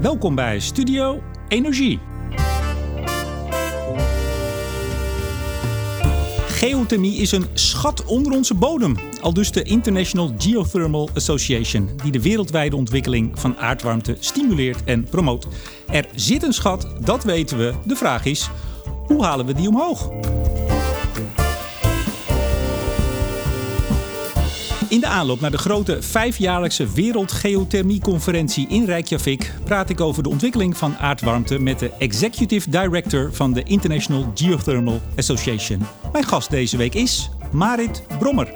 Welkom bij Studio Energie. Geothermie is een schat onder onze bodem, al dus de International Geothermal Association, die de wereldwijde ontwikkeling van aardwarmte stimuleert en promoot. Er zit een schat, dat weten we. De vraag is, hoe halen we die omhoog? In de aanloop naar de grote vijfjaarlijkse Wereldgeothermieconferentie in Reykjavik praat ik over de ontwikkeling van aardwarmte met de Executive Director van de International Geothermal Association. Mijn gast deze week is Marit Brommer.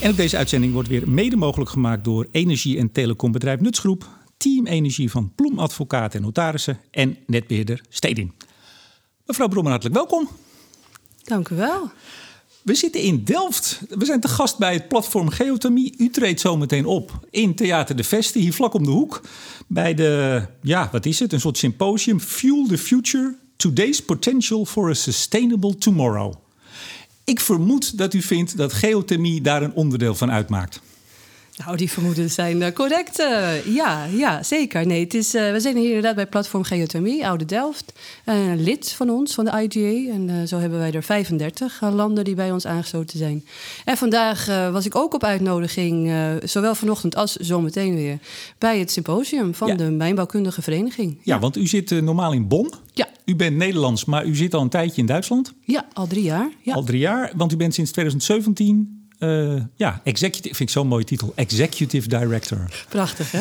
En ook deze uitzending wordt weer mede mogelijk gemaakt door energie- en telecombedrijf Nutsgroep, Team Energie van Ploem Advocaten en Notarissen en netbeheerder Stedin. Mevrouw Brommer, hartelijk welkom. Dank u wel. We zitten in Delft. We zijn te gast bij het platform Geothermie. U treedt zometeen op in Theater de Veste, hier vlak om de hoek. Bij de, ja, wat is het? Een soort symposium. Fuel the Future, Today's Potential for a Sustainable Tomorrow. Ik vermoed dat u vindt dat geothermie daar een onderdeel van uitmaakt. Nou, die vermoedens zijn uh, correct. Uh, ja, ja, zeker. Nee, het is, uh, we zijn hier inderdaad bij Platform Geothermie, Oude Delft. Een lid van ons, van de IGA. En zo hebben wij er 35 landen die bij ons aangesloten zijn. En vandaag was ik ook op uitnodiging, zowel vanochtend als zometeen weer... bij het symposium van ja. de Mijnbouwkundige Vereniging. Ja, ja want u zit normaal in Bonn. Ja. U bent Nederlands, maar u zit al een tijdje in Duitsland. Ja, al drie jaar. Ja. Al drie jaar, want u bent sinds 2017 uh, ja, executive, vind ik zo'n mooie titel. Executive Director. Prachtig, hè?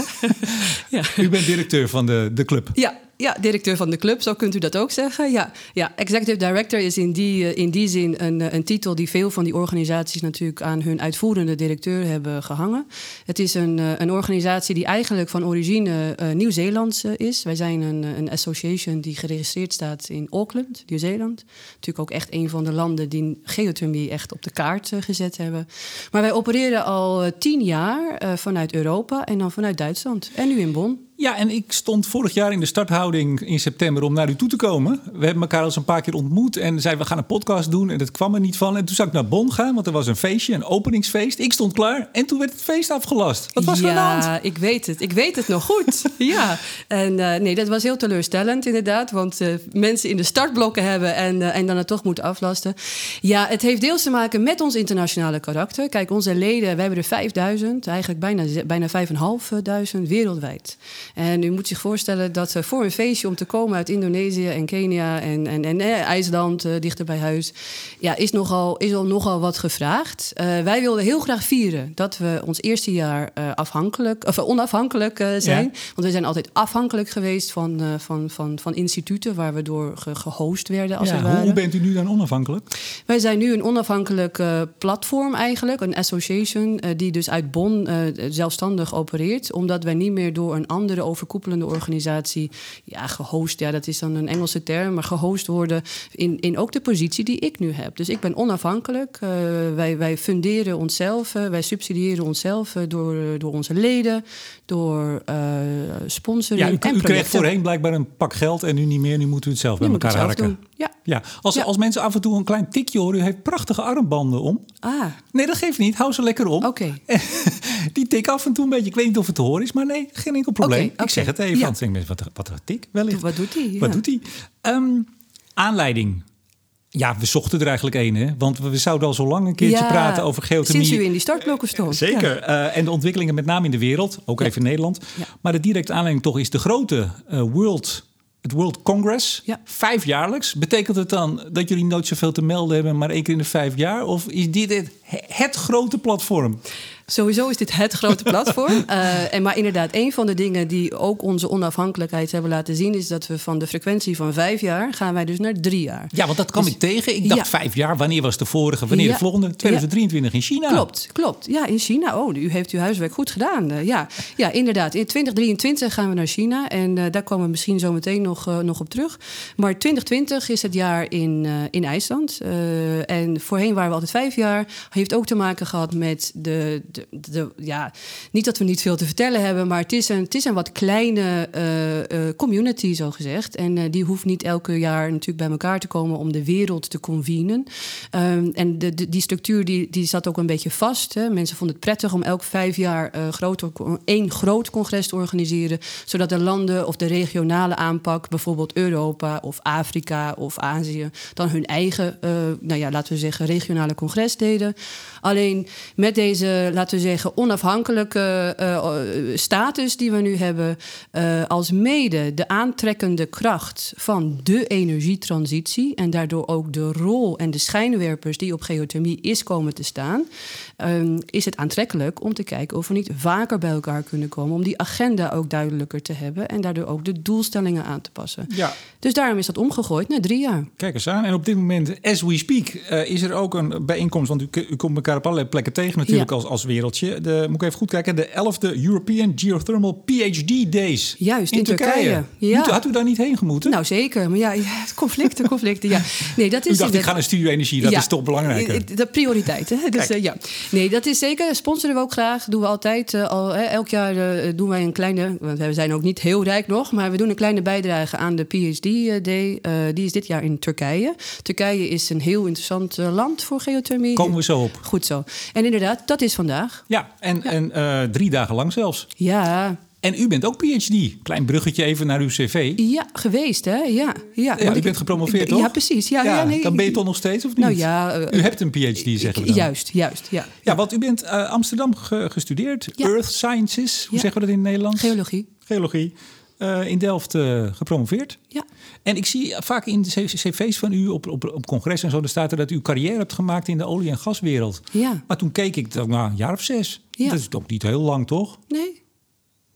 ja. U bent directeur van de, de club. Ja, ja, directeur van de club, zo kunt u dat ook zeggen. Ja, ja executive director is in die, in die zin een, een titel die veel van die organisaties natuurlijk aan hun uitvoerende directeur hebben gehangen. Het is een, een organisatie die eigenlijk van origine Nieuw-Zeelands is. Wij zijn een, een association die geregistreerd staat in Auckland, Nieuw-Zeeland. Natuurlijk ook echt een van de landen die geothermie echt op de kaart gezet hebben. Maar wij opereren al tien jaar vanuit Europa en dan vanuit Duitsland. En nu in Bonn. Ja, en ik stond vorig jaar in de starthouding in september om naar u toe te komen. We hebben elkaar al eens een paar keer ontmoet en zeiden we gaan een podcast doen en dat kwam er niet van. En toen zou ik naar Bonn gaan, want er was een feestje, een openingsfeest. Ik stond klaar en toen werd het feest afgelast. Wat was ja, er aan de hand? ik weet het. Ik weet het nog goed. ja, en uh, nee, dat was heel teleurstellend inderdaad, want uh, mensen in de startblokken hebben en, uh, en dan het toch moeten aflasten. Ja, het heeft deels te maken met ons internationale karakter. Kijk, onze leden, we hebben er 5000, eigenlijk bijna, bijna 5500 wereldwijd. En u moet zich voorstellen dat voor een feestje om te komen uit Indonesië en Kenia en, en, en eh, IJsland, uh, dichter bij huis, ja, is, nogal, is al nogal wat gevraagd. Uh, wij wilden heel graag vieren dat we ons eerste jaar uh, afhankelijk, of onafhankelijk zijn. Ja. Want we zijn altijd afhankelijk geweest van, van, van, van instituten waar we door ge gehost werden. Als ja. Hoe bent u nu dan onafhankelijk? Wij zijn nu een onafhankelijk platform eigenlijk, een association die dus uit Bonn zelfstandig opereert, omdat wij niet meer door een andere overkoepelende organisatie, ja, gehost, ja, dat is dan een Engelse term, maar gehost worden in, in ook de positie die ik nu heb. Dus ik ben onafhankelijk. Uh, wij, wij funderen onszelf, uh, wij subsidiëren onszelf uh, door, door onze leden, door sponsoring. Ja, u, en u kreeg voorheen blijkbaar een pak geld en nu niet meer. Nu moet u het zelf bij nu elkaar harken. Ja. Ja. Als, ja. als mensen af en toe een klein tikje horen, u heeft prachtige armbanden om. Ah. Nee, dat geeft niet. Hou ze lekker om. Oké. Die tik af en toe een beetje. Ik weet niet of het te horen is, maar nee, geen enkel probleem. Okay, okay. Ik zeg het even. Ja. Denk mensen, wat, wat een tik wellicht. Wat doet hij? Ja. Wat doet hij? Um, aanleiding. Ja, we zochten er eigenlijk één, hè? Want we zouden al zo lang een keertje ja, praten over geothermie. Sinds u in die startblokken stond. Zeker. Ja. Uh, en de ontwikkelingen met name in de wereld, ook even in Nederland. Maar de directe aanleiding toch is de grote uh, World het World Congress, ja. vijfjaarlijks. Betekent het dan dat jullie nooit zoveel te melden hebben, maar één keer in de vijf jaar? Of is dit het, het grote platform? Sowieso is dit het grote platform. uh, en maar inderdaad, een van de dingen die ook onze onafhankelijkheid hebben laten zien, is dat we van de frequentie van vijf jaar gaan wij dus naar drie jaar. Ja, want dat kwam dus, ik tegen. Ik dacht ja. vijf jaar. Wanneer was de vorige? Wanneer Ja. de volgende? 2023 in China. Klopt, klopt. Ja, in China. Oh, u heeft uw huiswerk goed gedaan. Uh, ja. ja, inderdaad. In 2023 gaan we naar China. En uh, daar komen we misschien zo meteen nog, nog op terug. Maar 2020 is het jaar in, in IJsland. En voorheen waren we altijd vijf jaar. Heeft ook te maken gehad met de, de, ja, niet dat we niet veel te vertellen hebben, maar het is een, het is een wat kleine uh, community, zo gezegd. En die hoeft niet elke jaar natuurlijk bij elkaar te komen om de wereld te convenen. Um, en de, die structuur die, die zat ook een beetje vast. Hè. Mensen vonden het prettig om elk vijf jaar groter, één groot congres te organiseren, zodat de landen of de regionale aanpak, bijvoorbeeld Europa of Afrika of Azië, dan hun eigen, nou ja, laten we zeggen, regionale congres deden. Alleen met deze, laten we zeggen, onafhankelijke uh, status die we nu hebben, uh, als mede de aantrekkende kracht van de energietransitie en daardoor ook de rol en de schijnwerpers die op geothermie is komen te staan, um, is het aantrekkelijk om te kijken of we niet vaker bij elkaar kunnen komen, om die agenda ook duidelijker te hebben en daardoor ook de doelstellingen aan te passen. Ja. Dus daarom is dat omgegooid na drie jaar. Kijk eens aan. En op dit moment, as we speak, uh, is er ook een bijeenkomst, want u, u komt elkaar op allerlei plekken tegen natuurlijk als, als wereldje. De, moet ik even goed kijken, de 11e European Geothermal PhD Days. Juist, in, Turkije. Ja. had u daar niet heen gemoeten? Nou zeker, maar ja, conflicten, conflicten. Ja. Nee, dat is, u dacht, ik ga naar studio-energie, dat is toch belangrijk. De prioriteit, hè? Dus, uh, ja. Nee, dat is zeker. Sponsoren we ook graag. Doen we altijd. Uh, al, elk jaar uh, doen wij een kleine, want we zijn ook niet heel rijk nog, maar we doen een kleine bijdrage aan de PhD Day. die is dit jaar in Turkije. Turkije is een heel interessant land voor geothermie. Komen we zo op. Goed zo. En inderdaad, dat is vandaag. Ja, en, en uh, drie dagen lang zelfs. Ja. En u bent ook PhD. Klein bruggetje even naar uw cv. Ja, geweest hè? Ja, ja. ja u bent gepromoveerd toch? Ja, precies. Ja, ja, nee, dan ben je toch nog steeds of niet? Nou ja, uh, u hebt een PhD, zeggen we dan. Juist, juist. Ja, ja. want u bent uh, Amsterdam ge gestudeerd. Earth Sciences, hoe zeggen we dat in het Nederlands? Geologie. Geologie. Uh, in Delft uh, gepromoveerd. Ja. En ik zie vaak in de cv's van u op, op, op congres en zo, er staat er dat u carrière hebt gemaakt in de olie- en gaswereld. Ja. Maar toen keek ik, dacht, nou, een jaar of zes. Ja. Dat is toch niet heel lang, toch? Nee.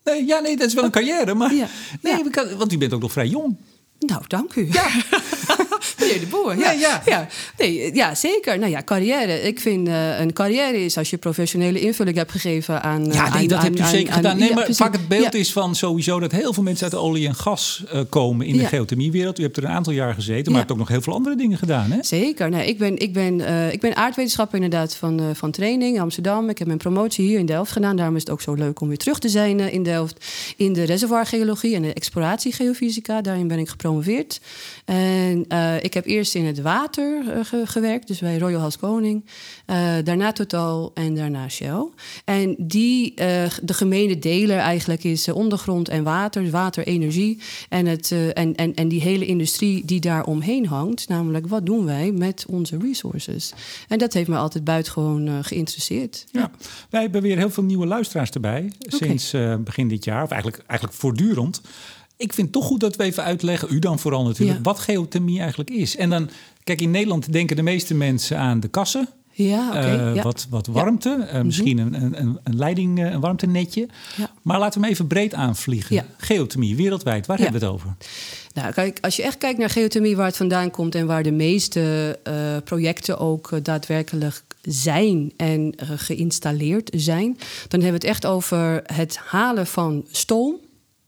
Nee, ja, nee, dat is wel een carrière, maar... Ja. Nee, ja. want u bent ook nog vrij jong. Nou, dank u. Ja. Meneer de Boer, ja. Ja, ja. Nee, ja, zeker. Nou ja, carrière. Ik vind uh, een carrière is als je professionele invulling hebt gegeven aan... Uh, ja, nee, aan, dat aan, hebt u aan, zeker gedaan. Nee, maar vaak het beeld is van sowieso dat heel veel mensen uit de olie en gas uh, komen in de geothermiewereld. U hebt er een aantal jaar gezeten, maar hebt ook nog heel veel andere dingen gedaan, hè? Zeker. Nee, ik, ben, ik, ben, ik ben aardwetenschapper inderdaad van, van training in Amsterdam. Ik heb mijn promotie hier in Delft gedaan. Daarom is het ook zo leuk om weer terug te zijn in Delft. In de reservoirgeologie en de exploratiegeofysica. Daarin ben ik gepromoveerd. En uh, ik heb eerst in het water uh, ge gewerkt, dus bij Royal Haskoning. Uh, daarna Total en daarna Shell. En die, de gemene deler eigenlijk is ondergrond en water, waterenergie. En, het, en, en, en die hele industrie die daar omheen hangt. Namelijk, wat doen wij met onze resources? En dat heeft me altijd buitengewoon geïnteresseerd. Ja. ja. wij hebben weer heel veel nieuwe luisteraars erbij. Okay. Sinds begin dit jaar, of eigenlijk, eigenlijk voortdurend. Ik vind het toch goed dat we even uitleggen, u dan vooral natuurlijk, ja. wat geothermie eigenlijk is. En dan, kijk, in Nederland denken de meeste mensen aan de kassen. Ja, okay, uh, ja. wat, wat warmte, ja. uh, misschien mm -hmm. een, een, een leiding, een warmtenetje. Ja. Maar laten we hem even breed aanvliegen. Geothermie, wereldwijd, waar hebben we het over? Nou, kijk, als je echt kijkt naar geothermie, waar het vandaan komt en waar de meeste uh, projecten ook daadwerkelijk zijn en geïnstalleerd zijn, dan hebben we het echt over het halen van stoom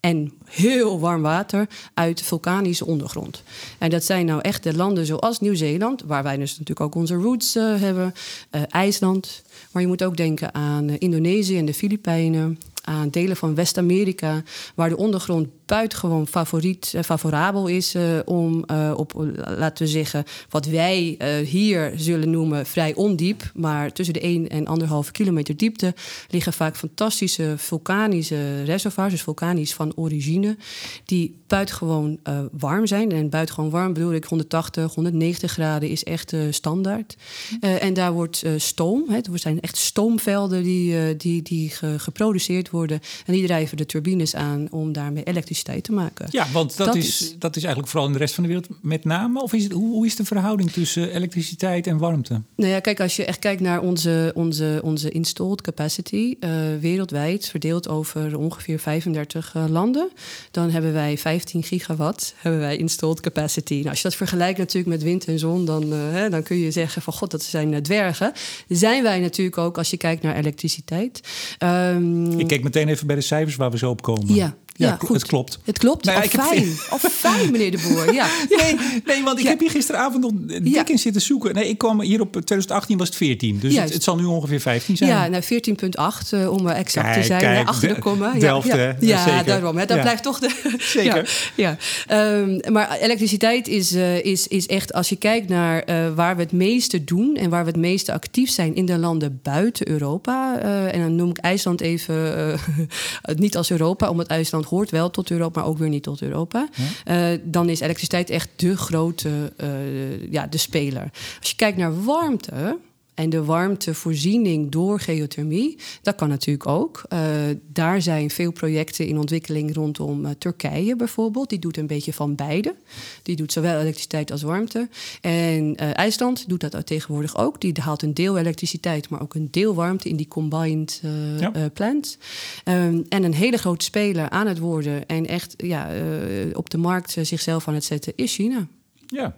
en heel warm water uit vulkanische ondergrond. En dat zijn nou echt de landen zoals Nieuw-Zeeland, waar wij dus natuurlijk ook onze roots uh, hebben, uh, IJsland. Maar je moet ook denken aan uh, Indonesië en de Filipijnen, aan delen van West-Amerika, waar de ondergrond buitengewoon favoriet, uh, favorabel is uh, om uh, op, laten we zeggen, wat wij hier zullen noemen vrij ondiep, maar tussen de 1 en 1,5 kilometer diepte liggen vaak fantastische vulkanische reservoirs, dus vulkanisch van origine, die buitengewoon warm zijn. En buitengewoon warm bedoel ik 180, 190 graden is echt standaard. en daar wordt stoom, hè, er zijn echt stoomvelden die, die, die ge geproduceerd worden en die drijven de turbines aan om daarmee elektriciteit te maken. Ja, want dat, dat is, is, dat is eigenlijk vooral in de rest van de wereld met name. Of is het, hoe, hoe is de verhouding tussen elektriciteit en warmte? Nou ja, kijk, als je echt kijkt naar onze, onze, onze installed capacity uh, wereldwijd, verdeeld over ongeveer 35 uh, landen, dan hebben wij 15 gigawatt hebben wij installed capacity. Nou, als je dat vergelijkt natuurlijk met wind en zon, dan, uh, hè, dan kun je zeggen van god, dat zijn dwergen. Zijn wij natuurlijk ook als je kijkt naar elektriciteit. Um, Ik kijk meteen even bij de cijfers waar we zo op komen. Ja, Ja, goed. het klopt. Het klopt. Nou, ja, oh, fijn. Heb... Oh, fijn, meneer de Boer. Ja. Nee, nee want ik heb hier gisteravond nog dik in zitten zoeken. Nee, ik kwam hier op 2018 was het 14. Dus het, het, zal nu ongeveer 15 zijn. Ja, nou 14,8 uh, om exact te zijn. Kijk, achter de komma. Delft, ja, ja. ja daarom. Hè, dat blijft toch de... Zeker. ja, um, maar elektriciteit is, uh, is, is echt, als je kijkt naar uh, waar we het meeste doen... en waar we het meeste actief zijn in de landen buiten Europa... en dan noem ik IJsland even niet als Europa... omdat IJsland hoort wel tot Europa, maar ook weer niet tot Europa. Uh, dan is elektriciteit echt de grote uh, ja, de speler. Als je kijkt naar warmte, en de warmtevoorziening door geothermie, dat kan natuurlijk ook. Uh, daar zijn veel projecten in ontwikkeling rondom uh, Turkije bijvoorbeeld. Die doet een beetje van beide. Die doet zowel elektriciteit als warmte. En uh, IJsland doet dat tegenwoordig ook. Die haalt een deel elektriciteit, maar ook een deel warmte in die combined ja. plant. Um, en een hele grote speler aan het worden en echt ja, op de markt zichzelf aan het zetten is China. Ja,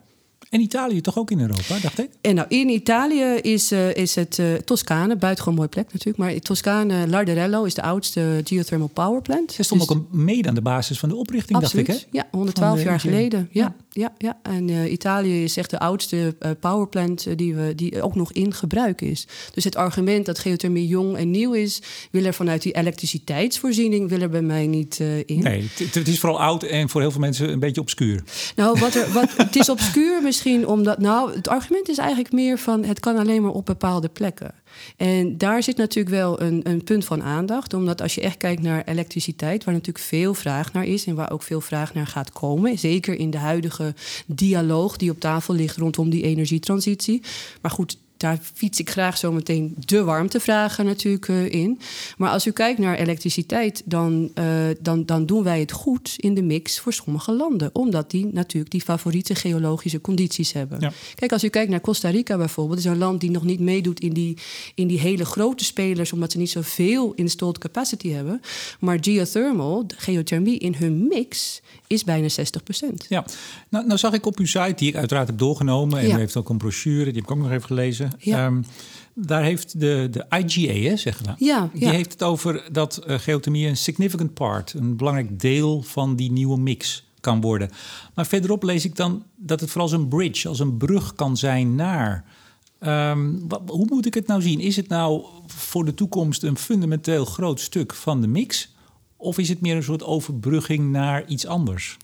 en Italië toch ook in Europa, dacht ik? En nou, in Italië is, uh, is het uh, Toscane, buitengewoon mooie plek natuurlijk. Maar Toscane, Larderello is de oudste geothermal power plant. Ze stond dus... ook mede aan de basis van de oprichting, Absoluut, dacht ik, hè? Ja, 112 jaar geleden. Ja, ja, ja. En uh, Italië is echt de oudste powerplant die, we, die ook nog in gebruik is. Dus het argument dat geothermie jong en nieuw is... wil er vanuit die elektriciteitsvoorziening wil er bij mij niet in. Nee, het is vooral oud en voor heel veel mensen een beetje obscuur. Nou, wat er, wat, het is obscuur misschien misschien omdat, nou, het argument is eigenlijk meer van het kan alleen maar op bepaalde plekken. En daar zit natuurlijk wel een, een punt van aandacht, omdat als je echt kijkt naar elektriciteit, waar natuurlijk veel vraag naar is en waar ook veel vraag naar gaat komen, zeker in de huidige dialoog die op tafel ligt rondom die energietransitie. Maar goed, daar fiets ik graag zo meteen de warmtevragen natuurlijk uh, in. Maar als u kijkt naar elektriciteit, dan, uh, dan, dan doen wij het goed in de mix voor sommige landen. Omdat die natuurlijk die favoriete geologische condities hebben. Ja. Kijk, als u kijkt naar Costa Rica bijvoorbeeld, is een land die nog niet meedoet in die, in die hele grote spelers, omdat ze niet zoveel installed capacity hebben. Maar geothermal, geothermie in hun mix, is bijna 60% Ja, nou, nou zag ik op uw site, die ik uiteraard heb doorgenomen, en u heeft ook een brochure, die heb ik ook nog even gelezen. Ja. Um, daar heeft de, de IGA, hè, zeggen we. Ja, die heeft het over dat uh, geothermie een significant part, een belangrijk deel van die nieuwe mix kan worden. Maar verderop lees ik dan dat het vooral als een bridge, als een brug kan zijn naar. Um, wat, hoe moet ik het nou zien? Is het nou voor de toekomst een fundamenteel groot stuk van de mix? Of is het meer een soort overbrugging naar iets anders?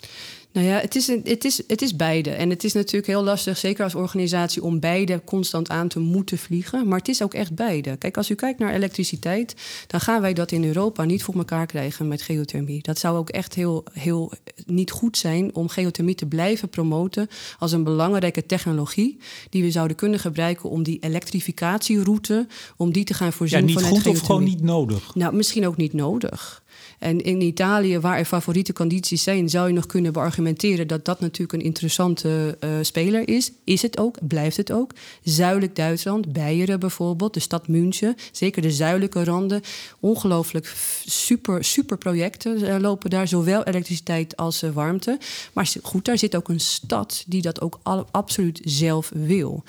Nou ja, het is, een, het, is, het is beide. En het is natuurlijk heel lastig, zeker als organisatie, om beide constant aan te moeten vliegen. Maar het is ook echt beide. Kijk, als u kijkt naar elektriciteit, dan gaan wij dat in Europa niet voor elkaar krijgen met geothermie. Dat zou ook echt heel, heel niet goed zijn om geothermie te blijven promoten als een belangrijke technologie die we zouden kunnen gebruiken om die elektrificatieroute, om die te gaan voorzien ja, niet van goed of gewoon niet nodig? Nou, misschien ook niet nodig. En in Italië, waar er favoriete condities zijn, zou je nog kunnen beargumenteren dat dat natuurlijk een interessante uh, speler is. Is het ook, blijft het ook. Zuidelijk Duitsland, Beieren bijvoorbeeld, de stad München, zeker de zuidelijke randen. Ongelooflijk super, super projecten uh, lopen daar, zowel elektriciteit als uh, warmte. Maar goed, daar zit ook een stad die dat ook al, absoluut zelf wil.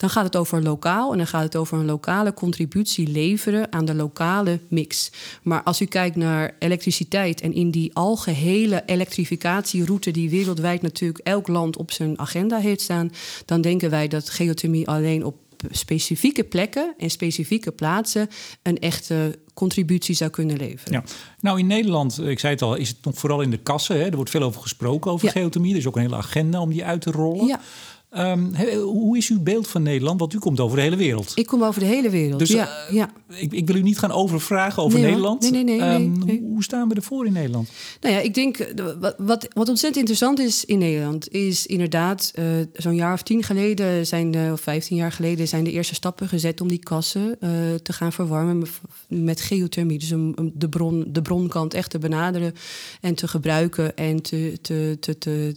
Dan gaat het over lokaal en dan gaat het over een lokale contributie leveren aan de lokale mix. Maar als u kijkt naar elektriciteit en in die algehele elektrificatieroute die wereldwijd natuurlijk elk land op zijn agenda heeft staan, dan denken wij dat geothermie alleen op specifieke plekken en specifieke plaatsen een echte contributie zou kunnen leveren. Ja. Nou, in Nederland, ik zei het al, is het nog vooral in de kassen. Hè? Er wordt veel over gesproken over geothermie. Er is ook een hele agenda om die uit te rollen. Ja. Um, hoe is uw beeld van Nederland? Want u komt over de hele wereld. Ik kom over de hele wereld. Dus ja, uh, ja. Ik, ik, wil u niet gaan overvragen over Nederland. Nee, nee, nee, um, nee, Hoe staan we ervoor in Nederland? Nou ja, ik denk eh, wat, wat, wat ontzettend interessant is in Nederland, is inderdaad uh, zo'n jaar of tien geleden zijn de, of vijftien jaar geleden zijn de eerste stappen gezet om die kassen uh, te gaan verwarmen met, met geothermie. Dus om, de, bron, de bronkant echt te benaderen en te gebruiken en te, te, te, te,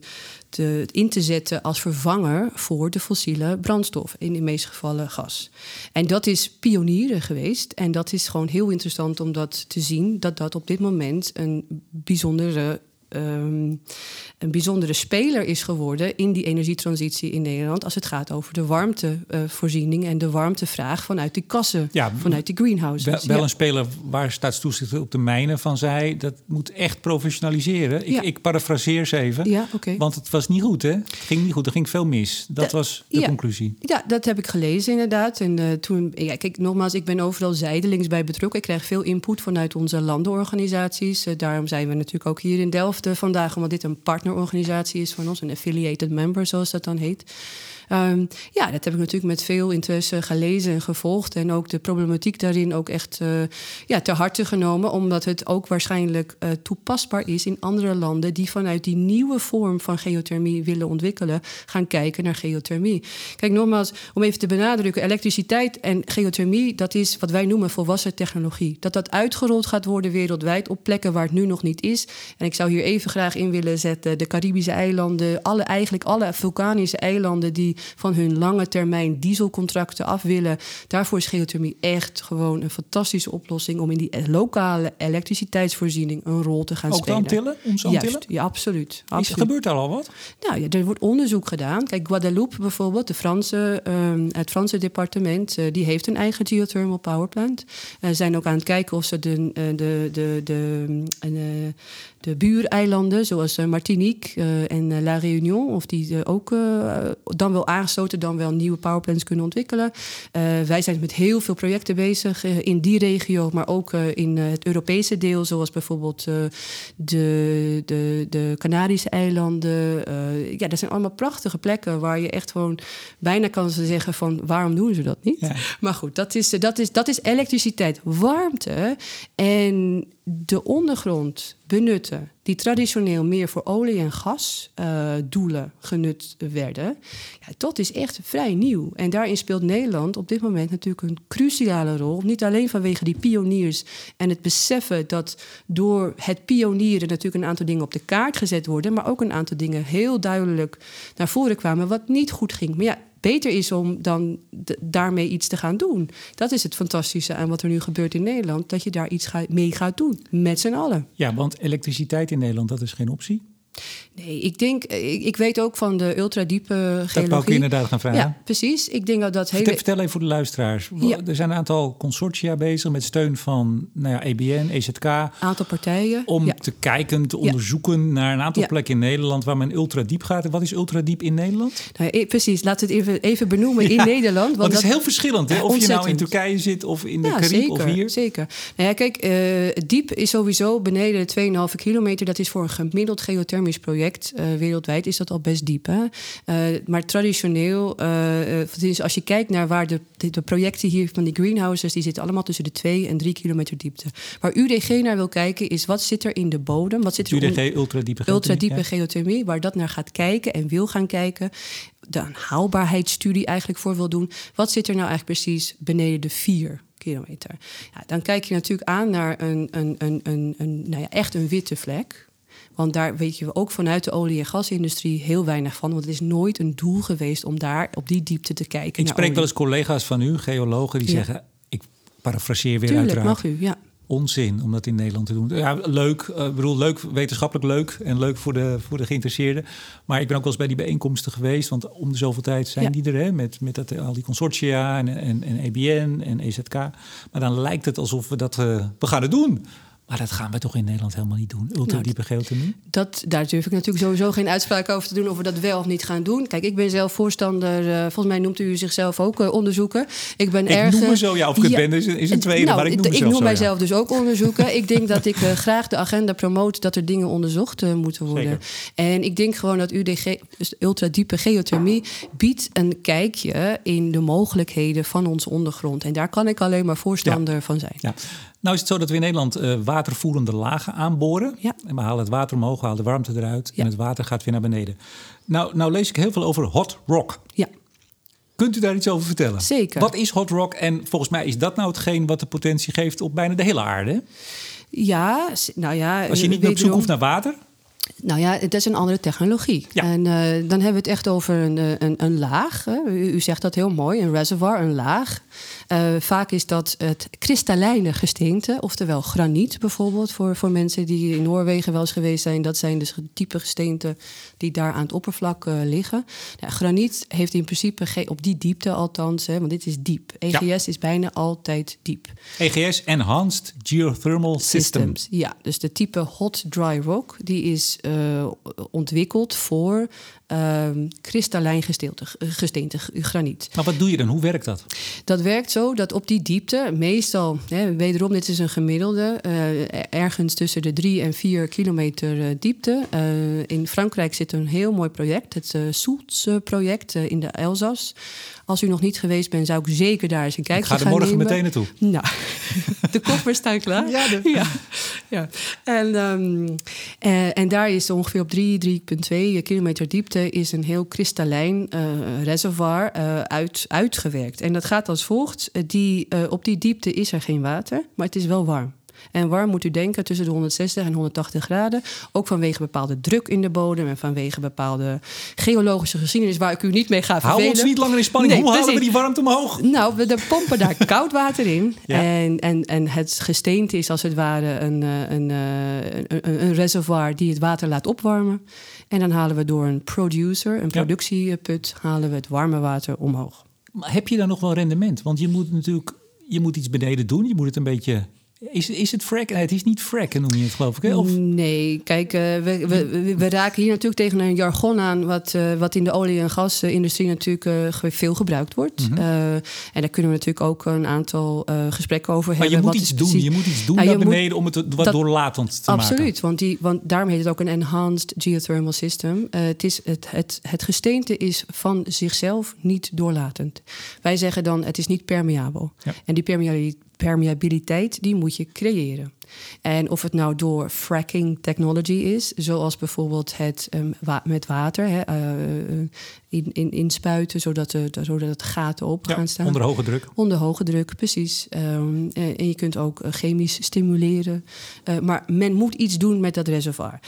te, in te zetten als vervanger voor de fossiele brandstof, in de meeste gevallen gas. En dat is pionieren geweest en dat is gewoon heel interessant om dat te zien, dat dat op dit moment een bijzondere ehm, een bijzondere speler is geworden in die energietransitie in Nederland. Als het gaat over de warmtevoorziening en de warmtevraag vanuit die kassen, vanuit die greenhouses. Wel, wel een speler waar staatstoezicht op de mijnen van zei: dat moet echt professionaliseren. Ik, ik parafraseer ze even. Ja, Want het was niet goed, hè? Het ging niet goed, er ging veel mis. Dat was de conclusie. Ja, dat heb ik gelezen inderdaad. En uh, toen, ja, kijk, nogmaals, ik ben overal zijdelings bij betrokken. Ik krijg veel input vanuit onze landenorganisaties. Uh, daarom zijn we natuurlijk ook hier in Delft vandaag, omdat dit een partnerorganisatie is van ons, een affiliated member, zoals dat dan heet. Um, ja, dat heb ik natuurlijk met veel interesse gelezen en gevolgd. En ook de problematiek daarin ook echt uh, ja, ter harte genomen. Omdat het ook waarschijnlijk uh, toepasbaar is in andere landen die vanuit die nieuwe vorm van geothermie willen ontwikkelen, gaan kijken naar geothermie. Kijk, nogmaals, om even te benadrukken, elektriciteit en geothermie, dat is wat wij noemen volwassen technologie. Dat dat uitgerold gaat worden wereldwijd op plekken waar het nu nog niet is. En ik zou hier even graag in willen zetten de Caribische eilanden, alle, eigenlijk alle vulkanische eilanden die van hun lange termijn dieselcontracten af willen. Daarvoor is geothermie echt gewoon een fantastische oplossing om in die lokale elektriciteitsvoorziening een rol te gaan Ook spelen. Ook Antillen? Onze Juist, ja, absoluut. absoluut. Is, gebeurt daar al wat? Nou ja, er wordt onderzoek gedaan. Kijk, Guadeloupe bijvoorbeeld, de Franse, uh, het Franse departement, uh, die heeft een eigen geothermal power plant. Uh, zijn ook aan het kijken of ze de, de, de, de, de buureilanden, zoals Martinique en La Réunion, of die ook dan wel aangesloten, dan wel nieuwe powerplants kunnen ontwikkelen. Wij zijn met heel veel projecten bezig in die regio, maar ook in het Europese deel, zoals bijvoorbeeld de, de, de Canarische eilanden. ja, dat zijn allemaal prachtige plekken waar je echt gewoon bijna kan zeggen van waarom doen ze dat niet? Ja. Maar goed, dat is, dat, is, dat is elektriciteit, warmte en de ondergrond benutten, die traditioneel meer voor olie- en gasdoelen uh, genut werden, ja, dat is echt vrij nieuw. En daarin speelt Nederland op dit moment natuurlijk een cruciale rol. Niet alleen vanwege die pioniers en het beseffen dat door het pionieren natuurlijk een aantal dingen op de kaart gezet worden, maar ook een aantal dingen heel duidelijk naar voren kwamen wat niet goed ging. Maar ja, beter is om dan daarmee iets te gaan doen. Dat is het fantastische aan wat er nu gebeurt in Nederland. Dat je daar iets mee gaat doen, met z'n allen. Ja, want elektriciteit in Nederland, dat is geen optie. Nee, ik denk, ik, ik, weet ook van de ultradiepe geologie. Dat wou ik inderdaad gaan vragen. Ja, precies. Ik denk dat dat hele... Vertel, vertel even voor de luisteraars. Ja. Er zijn een aantal consortia bezig met steun van nou ja, EBN, EZK. Aantal partijen. Om ja. te kijken, te onderzoeken naar een aantal plekken in Nederland waar men ultradiep gaat. Wat is ultradiep in Nederland? Nou, precies, laten we het even, even benoemen in Nederland. Want, dat... is heel verschillend, hè? Of je nou in Turkije zit of in de ja, Caribe of hier. Zeker. Nou ja, kijk, uh, diep is sowieso beneden de 2,5 kilometer. Dat is voor een gemiddeld geothermisch project project uh, wereldwijd is dat al best diep. Hè? Uh, maar traditioneel, uh, dus als je kijkt naar waar de, de, projecten hier van die greenhouses, die zitten allemaal tussen de 2 en 3 kilometer diepte. Waar UDG naar wil kijken, is wat zit er in de bodem? Wat zit er UDG, ultradiepe geothermie. Ultradiepe ja. geothermie, waar dat naar gaat kijken en wil gaan kijken. De haalbaarheidsstudie eigenlijk voor wil doen. Wat zit er nou eigenlijk precies beneden de 4 kilometer? Ja, dan kijk je natuurlijk aan naar een, een, een, een, een nou ja, echt een witte vlek. Want daar weet je ook vanuit de olie- en gasindustrie heel weinig van. Want het is nooit een doel geweest om daar op die diepte te kijken. Ik spreek olie. wel eens collega's van u, geologen, die ja. zeggen... ik parafraseer weer Tuurlijk, uiteraard. mag u, ja. Onzin om dat in Nederland te doen. Ja, leuk, ik uh, bedoel, leuk, wetenschappelijk leuk en leuk voor de, voor de geïnteresseerden. Maar ik ben ook wel eens bij die bijeenkomsten geweest, want om de zoveel tijd zijn Ja. die er, hè, met, met dat, al die consortia en, en, en EBN en EZK. Maar dan lijkt het alsof we dat uh, we gaan het doen. Maar dat gaan we toch in Nederland helemaal niet doen. Ultradiepe geothermie. Dat, daar durf ik natuurlijk sowieso geen uitspraak over te doen of we dat wel of niet gaan doen. Kijk, ik ben zelf voorstander, uh, volgens mij noemt u zichzelf ook uh, onderzoeken. Ik ben ik erg. noem me zo, ja, of ik ben is, is een tweede, nou, maar ik noem mezelf Ik noem zo, mijzelf ja. dus ook onderzoeken. ik denk dat ik uh, graag de agenda promoot dat er dingen onderzocht moeten worden. Zeker. En ik denk gewoon dat UDG, dus ultradiepe geothermie, biedt een kijkje in de mogelijkheden van onze ondergrond. En daar kan ik alleen maar voorstander Ja. van zijn. Ja. Nou is het zo dat we in Nederland uh, watervoerende lagen aanboren. Ja. En we halen het water omhoog, we halen de warmte eruit. Ja. En het water gaat weer naar beneden. Nou, nou lees ik heel veel over hot rock. Ja. Kunt u daar iets over vertellen? Zeker. Wat is hot rock? En volgens mij is dat nou hetgeen wat de potentie geeft op bijna de hele aarde. Ja, nou ja. Als je eh, niet meer op zoek hoeft naar water. Nou ja, het is een andere technologie. Ja. En uh, dan hebben we het echt over een, eh, een, een laag. U, u, zegt dat heel mooi, een reservoir, een laag. Uh, vaak is dat het kristallijne gesteente, oftewel graniet bijvoorbeeld, voor, voor mensen die in Noorwegen wel eens geweest zijn. Dat zijn dus type gesteenten die daar aan het oppervlak uh, liggen. Ja, graniet heeft in principe geen, op die diepte althans, hè, want dit is diep. EGS ja. is bijna altijd diep. EGS, Enhanced Geothermal System. Systems. Ja, dus de type hot dry rock, die is uh, ontwikkeld voor uh, kristallijn gesteente, gesteente, graniet. Maar wat doe je dan? Hoe werkt dat? Dat werkt zo dat op die diepte, meestal, hè, wederom, dit is een gemiddelde, uh, ergens tussen de 3 en 4 kilometer diepte. Uh, in Frankrijk zit een heel mooi project, het uh, Soels-project in de Elzas. Als u nog niet geweest bent, zou ik zeker daar eens een kijkje gaan nemen. Ik ga er morgen nemen. meteen naartoe. Nou, de koffers staan klaar. Ja, de... ja. ja. En, um, uh, en daar is ongeveer op 3, 3,2 kilometer diepte is een heel kristallijn uh, reservoir uh, uit, uitgewerkt. En dat gaat als volgt. Die, op die diepte is er geen water, maar het is wel warm. En warm moet u denken tussen de 160 en 180 graden. Ook vanwege bepaalde druk in de bodem en vanwege bepaalde geologische geschiedenis waar ik u niet mee ga vervelen. Hou ons niet langer in spanning. Nee, Hoe halen we die warmte omhoog? Nou, we pompen daar koud water in. Ja. En, en, en het gesteente is als het ware een, een, een, een, reservoir die het water laat opwarmen. En dan halen we door een producer, een productieput, halen we het warme water omhoog. Maar heb je dan nog wel rendement? Want je moet natuurlijk je moet iets beneden doen. Je moet het een beetje is, is het fracken? Nee, het is niet fracken, noem je het geloof ik. Hè? Of? Nee, kijk, uh, we, we, we, raken hier natuurlijk tegen een jargon aan... wat, uh, wat in de olie- en gasindustrie natuurlijk uh, veel gebruikt wordt. Mm -hmm. en daar kunnen we natuurlijk ook een aantal gesprekken over maar hebben. Maar je moet iets doen, je moet iets doen nou, naar beneden moet, om het wat dat, doorlatend te absoluut, maken. Absoluut, want, die, want daarom heet het ook een enhanced geothermal system. het, is het, het, het gesteente is van zichzelf niet doorlatend. Wij zeggen dan, het is niet permeabel. Ja. En die permeabiliteit die moet je creëren. En of het nou door fracking technology is, zoals bijvoorbeeld het um, wa met water hè, uh, in, in, inspuiten, zodat, de, zodat het gaten op ja, gaan staan. Onder hoge druk. Onder hoge druk, precies. Um, en je kunt ook chemisch stimuleren. Uh, maar men moet iets doen met dat reservoir.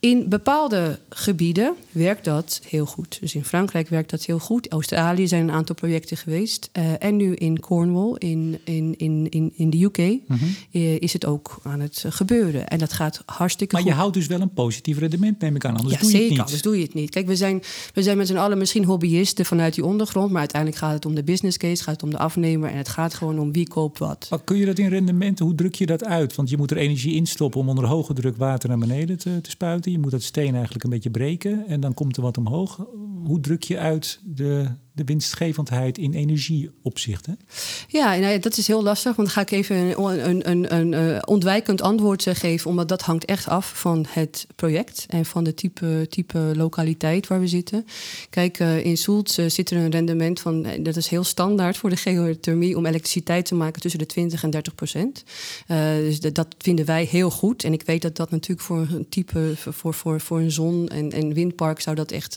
In bepaalde gebieden werkt dat heel goed. Dus in Frankrijk werkt dat heel goed. Australië zijn een aantal projecten geweest. Uh, en nu in Cornwall, in, in, in, in, in de UK, mm -hmm. is het ook aan het gebeuren. En dat gaat hartstikke maar goed. Maar je houdt dus wel een positief rendement, neem ik aan. Anders ja, doe je zeker, het niet. anders doe je het niet. Kijk, we zijn, we zijn met z'n allen misschien hobbyisten vanuit die ondergrond... maar uiteindelijk gaat het om de business case, gaat het om de afnemer... en het gaat gewoon om wie koopt wat. Maar kun je dat in rendementen, hoe druk je dat uit? Want je moet er energie in stoppen om onder hoge druk water naar beneden te, te spuiten. Je moet dat steen eigenlijk een beetje breken en dan komt er wat omhoog. Hoe druk je uit de, de winstgevendheid in energieopzicht? Hè? Ja, nou ja, dat is heel lastig. Want dan ga ik even een, een, een, een, een ontwijkend antwoord geven. Omdat dat hangt echt af van het project en van de type, type lokaliteit waar we zitten. Kijk, uh, in Soelt uh, zit er een rendement van, dat is heel standaard voor de geothermie, om elektriciteit te maken tussen de 20 en 30 procent. Uh, dus dat vinden wij heel goed. En ik weet dat dat natuurlijk voor een type, voor, voor, voor een zon- en, en windpark zou dat echt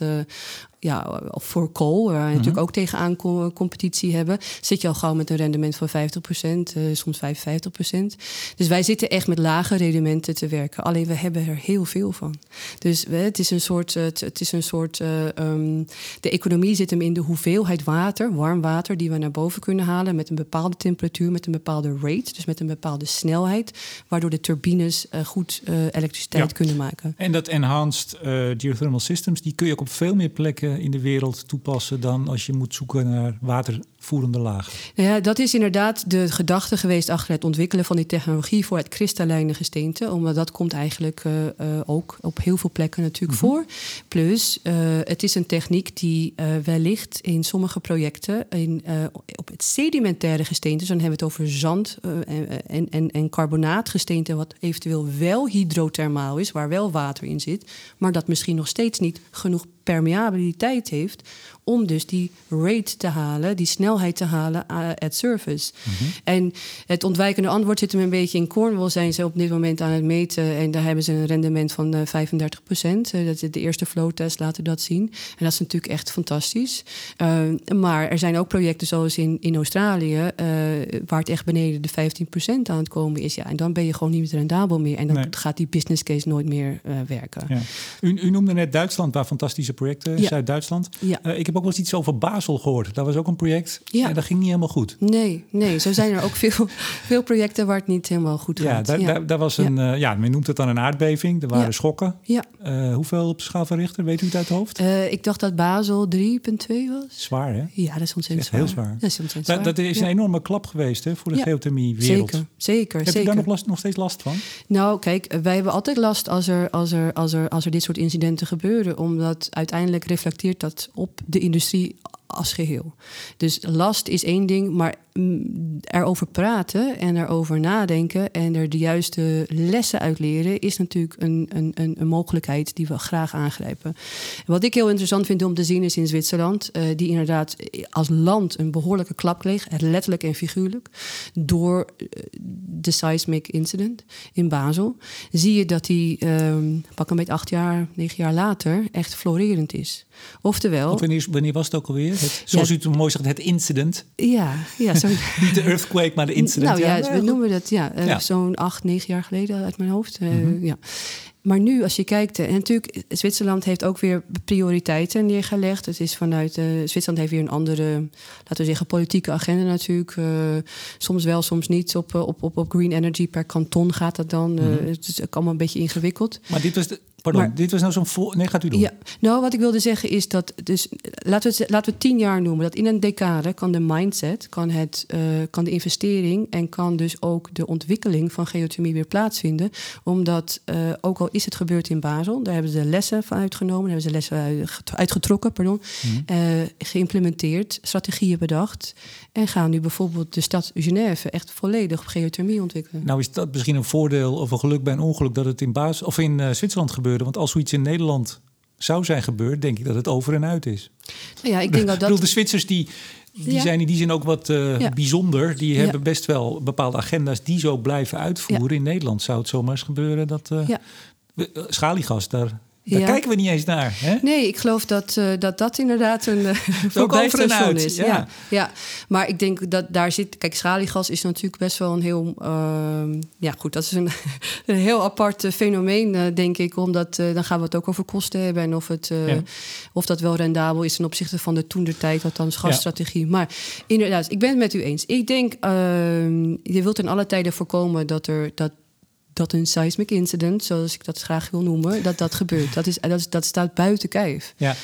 ja, of voor kool, waar we Mhm. natuurlijk ook tegenaan co competitie hebben, zit je al gauw met een rendement van 50%, uh, soms 55%. Dus wij zitten echt met lage rendementen te werken. Alleen we hebben er heel veel van. Dus we, het is een soort, het, het is een soort uh, um, de economie zit hem in de hoeveelheid water, warm water, die we naar boven kunnen halen met een bepaalde temperatuur, met een bepaalde rate, dus met een bepaalde snelheid, waardoor de turbines uh, goed elektriciteit Ja. kunnen maken. En dat enhanced geothermal systems, die kun je ook op veel meer plekken in de wereld toepassen dan als je moet zoeken naar watervoerende lagen. Nou ja, dat is inderdaad de gedachte geweest achter het ontwikkelen van die technologie voor het kristallijne gesteente. Omdat dat komt eigenlijk uh, uh, ook op heel veel plekken natuurlijk mm -hmm. voor. Plus, uh, het is een techniek die wellicht in sommige projecten in, op het sedimentaire gesteente, dus dan hebben we het over zand en, en, en carbonaatgesteente, wat eventueel wel hydrothermaal is, waar wel water in zit, maar dat misschien nog steeds niet genoeg permeabiliteit heeft om dus die rate te halen, die snelheid snelheid te halen uh, at surface. Mhm. En het ontwijkende antwoord zit hem een beetje in Cornwall. Zijn ze op dit moment aan het meten. En daar hebben ze een rendement van uh, 35 procent. dat is de eerste flowtest laten dat zien. En dat is natuurlijk echt fantastisch. maar er zijn ook projecten zoals in, in Australië... waar het echt beneden de 15 procent aan het komen is. Ja, en dan ben je gewoon niet rendabel meer. En dan nee. gaat die business case nooit meer werken. Ja. U, u, noemde net Duitsland, waar fantastische projecten, ja. Zuid-Duitsland. Ja. Ik heb ook wel eens iets over Basel gehoord. Dat was ook een project ja. en dat ging niet helemaal goed. Nee, nee, zo zijn er ook veel, veel projecten waar het niet helemaal goed ja, gaat. Daar, ja, daar, daar was een, uh, ja, men noemt het dan een aardbeving. Er waren Ja. schokken. Ja. Uh, hoeveel op de schaal van Richter, weet u het uit het hoofd? Uh, ik dacht dat Basel 3,2 was. Zwaar, hè? Ja, dat is ontzettend Echt heel zwaar. Dat is ontzettend zwaar. dat is ja. een enorme klap geweest hè, voor de Ja. geothermie-wereld. Zeker, zeker, Heb zeker. je daar nog, last, nog steeds last van? Nou, kijk, wij hebben altijd last als er, als, er, als, er, als er dit soort incidenten gebeuren. Omdat uiteindelijk reflecteert dat op de industrie als geheel. Dus last is één ding, maar mm, erover praten en erover nadenken en er de juiste lessen uit leren is natuurlijk een, een, een, mogelijkheid die we graag aangrijpen. Wat ik heel interessant vind om te zien is in Zwitserland, uh, die inderdaad als land een behoorlijke klap kreeg, letterlijk en figuurlijk, door uh, de seismic incident in Basel, zie je dat die um, pak een beetje acht jaar, negen jaar later echt florerend is. Oftewel. Of wanneer, wanneer was het ook alweer? Het, zoals ja. u het mooi zegt, het incident. Ja, ja zo. Niet de earthquake, maar de incident. Nou ja, ja we noemen dat ja, uh, ja. zo'n acht, negen jaar geleden uit mijn hoofd. Uh, mm -hmm. ja. Maar nu, als je kijkt, en natuurlijk, Zwitserland heeft ook weer prioriteiten neergelegd. Het is vanuit, uh, Zwitserland heeft weer een andere, laten we zeggen, politieke agenda natuurlijk. Uh, soms wel, soms niet. Op, op, op, op green energy per kanton gaat dat dan. Uh, mm -hmm. Het is ook allemaal een beetje ingewikkeld. Maar dit was de, Pardon, maar, dit was nou zo'n vol... Nee, gaat u doen. Ja, nou, wat ik wilde zeggen is dat... Dus, laten, we het, laten we tien jaar noemen. Dat in een decade kan de mindset, kan, het, uh, kan de investering... en kan dus ook de ontwikkeling van geothermie weer plaatsvinden. Omdat, uh, ook al is het gebeurd in Basel... daar hebben ze de lessen van uitgenomen. Daar hebben ze lessen uitgetrokken, pardon. Mm -hmm. uh, geïmplementeerd, strategieën bedacht... en gaan nu bijvoorbeeld de stad Genève... echt volledig op geothermie ontwikkelen. Nou is dat misschien een voordeel of een geluk bij een ongeluk... dat het in, Basel, of in Zwitserland gebeurt want als zoiets in Nederland zou zijn gebeurd, denk ik dat het over en uit is. Ja, ik denk dat dat. Ik bedoel, de Zwitsers die, die ja. zijn in die zin ook wat uh, ja. bijzonder. Die hebben best wel bepaalde agenda's die zo blijven uitvoeren. In Nederland zou het zomaar eens gebeuren dat uh, schaliegas daar. Daar ja. kijken we niet eens naar. Hè? Nee, ik geloof dat, uh, dat dat inderdaad een uh, voorbijstation is. Ja. ja. Ja. maar ik denk dat daar zit... Kijk, schaliegas is natuurlijk best wel een heel... Uh, ja, goed, dat is een, een heel apart fenomeen, uh, denk ik. Omdat dan gaan we het ook over kosten hebben... en of, het, ja. of dat wel rendabel is ten opzichte van de toentertijd... althans gasstrategie. Maar inderdaad, ik ben het met u eens. Ik denk, ehm, je wilt in alle tijden voorkomen dat er... Dat, dat een seismic incident, zoals ik dat graag wil noemen, dat dat gebeurt. Dat, is, dat, is, dat staat buiten kijf. Ja.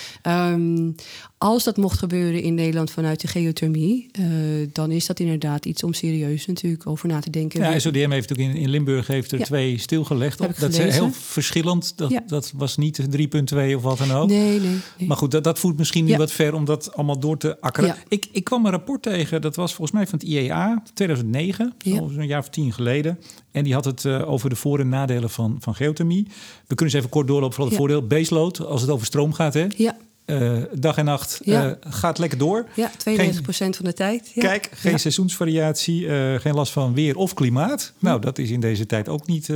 Um, als dat mocht gebeuren in Nederland vanuit de geothermie, uh, dan is dat inderdaad iets om serieus natuurlijk over na te denken. Ja, SODM heeft ook in, in Limburg heeft er ja. twee stilgelegd. Op. Dat is heel verschillend. Dat, ja. dat was niet 3.2 of wat dan ook. Nee, nee. nee. Maar goed, dat, dat voert misschien nu ja. wat ver om dat allemaal door te akkeren. Ik, ik kwam een rapport tegen, dat was volgens mij van het IEA, 2009, al een jaar of tien geleden. En die had het uh, over de voor- en nadelen van, van geothermie. We kunnen eens even kort doorlopen. Vooral het voordeel, baseload, als het over stroom gaat. Hè? Ja. Uh, dag en nacht ja. uh, gaat lekker door. Ja, 92 procent van de tijd. Ja. Kijk, geen ja. seizoensvariatie, uh, geen last van weer of klimaat. Nou, dat is in deze tijd ook niet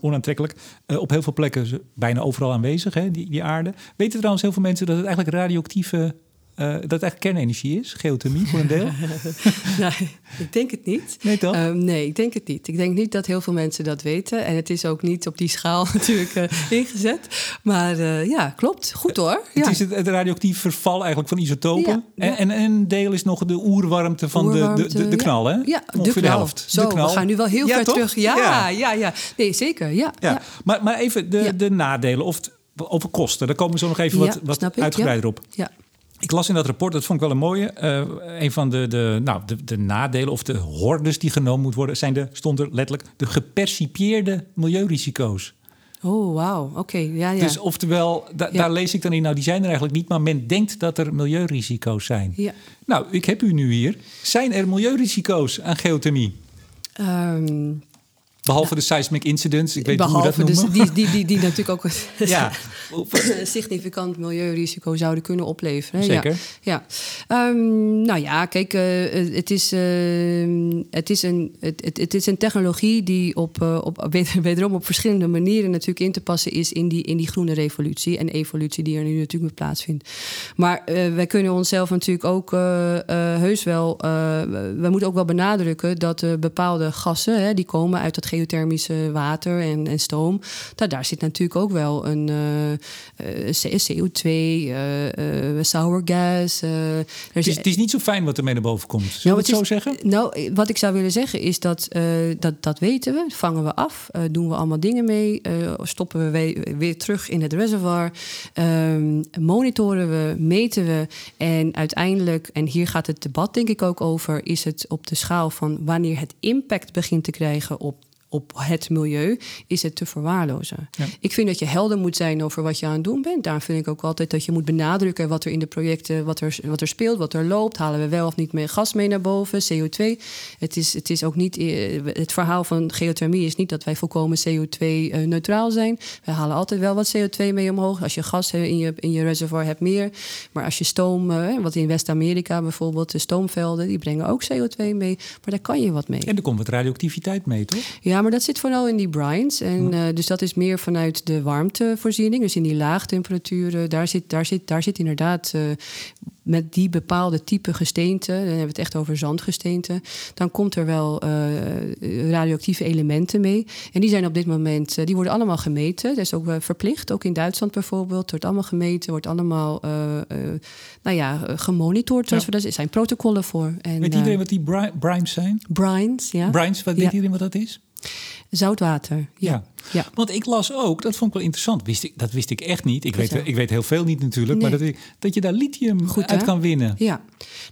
onaantrekkelijk. op heel veel plekken bijna overal aanwezig, hè, die, die aarde. Weten trouwens heel veel mensen dat het eigenlijk radioactieve uh, dat het eigenlijk kernenergie is, geothermie voor een deel? nee, ik denk het niet. Nee, toch? Um, nee, ik denk het niet. Ik denk niet dat heel veel mensen dat weten. En het is ook niet op die schaal natuurlijk uh, ingezet. Maar uh, ja, klopt. Goed hoor. Ja. Het is het, het radioactief verval eigenlijk van isotopen. Ja, ja. En, en een deel is nog de oerwarmte van oerwarmte, de, de, de, knal, hè? Ja, Ongeveer de, de helft. Zo, de knal. we gaan nu wel heel ver toch? terug. Ja, ja, ja, ja. Nee, zeker. Ja, ja. Maar, maar even de, de nadelen of over kosten. Daar komen we zo nog even wat, wat uitgebreider op. Ja. Ik las in dat rapport, dat vond ik wel een mooie. Uh, een van de, de, nou, de, de nadelen of de hordes die genomen moet worden, zijn de, stond er letterlijk, de gepercipieerde milieurisico's. Oh, wauw. Oké, okay. ja, ja. Dus oftewel, da, ja. daar lees ik dan in, nou, die zijn er eigenlijk niet, maar men denkt dat er milieurisico's zijn. Ja. Nou, ik heb u nu hier. Zijn er milieurisico's aan geothermie? Um, Behalve de seismic incidents, ik weet niet hoe we dat noemen. dus die, die, die, die natuurlijk ook ja, een significant milieurisico zouden kunnen opleveren. hè? Zeker. Ja. ja. Ehm, nou ja, kijk, eh, het, is, ehm, het, is een, het, het, is een technologie die op, eh, op, weder- wederom op verschillende manieren natuurlijk in te passen is in die, in die groene revolutie en evolutie die er nu natuurlijk mee plaatsvindt. Maar eh, wij kunnen onszelf natuurlijk ook eh, eh, heus wel, eh, we moeten ook wel benadrukken dat eh, bepaalde gassen, hè, die komen uit het geothermische water en, en stoom, daar, daar zit natuurlijk ook wel een eh, eh, C- CO2, eh, sour gas. het is, is- het is niet zo fijn wat er mee naar boven komt. Zullen Nou, het zo is- zeggen? nou, wat ik zou willen zeggen is dat dat, dat weten we, vangen we af, doen we allemaal dingen mee, stoppen we we- weer terug in het reservoir, ehm, monitoren we, meten we en uiteindelijk, en hier gaat het debat denk ik ook over, is het op de schaal van wanneer het impact begint te krijgen op op het milieu, is het te verwaarlozen. Ja. Ik vind dat je helder moet zijn over wat je aan het doen bent. Daarom vind ik ook altijd dat je moet benadrukken wat er in de projecten, wat er, wat er speelt, wat er loopt. Halen we wel of niet meer gas mee naar boven, CO2. Het is, het is ook niet, eh, het verhaal van geothermie is niet dat wij volkomen CO2-neutraal zijn. Wij halen altijd wel wat CO2 mee omhoog. Als je gas eh, in je, in je reservoir hebt, meer. Maar als je stoom, eh, wat in West-Amerika bijvoorbeeld, de stoomvelden, die brengen ook CO2 mee. Maar daar kan je wat mee. En er komt wat radioactiviteit mee, toch? Ja, maar dat zit vooral in die brines. En, eh, dus dat is meer vanuit de warmtevoorziening. Dus in die laagtemperaturen, daar zit, daar zit, daar zit inderdaad eh, met die bepaalde type gesteente, dan hebben we het echt over zandgesteente, dan komt er wel eh, radioactieve elementen mee. En die zijn op dit moment, die worden allemaal gemeten. Dat is ook verplicht, ook in Duitsland bijvoorbeeld. Het wordt allemaal gemeten, wordt allemaal nou ja, gemonitord. Zoals Ja. we dat, er zijn protocollen voor. En, Weet iedereen wat die bri- brimes zijn? brines, ja. Brines, wat Ja. weet iedereen wat dat is? Zoutwater, ja. Ja. Want ik las ook, dat vond ik wel interessant. Wist ik, dat wist ik echt niet. Ik weet, ik weet heel veel niet natuurlijk. Maar dat, dat je daar lithium Goed, uit hè? kan winnen. Ja.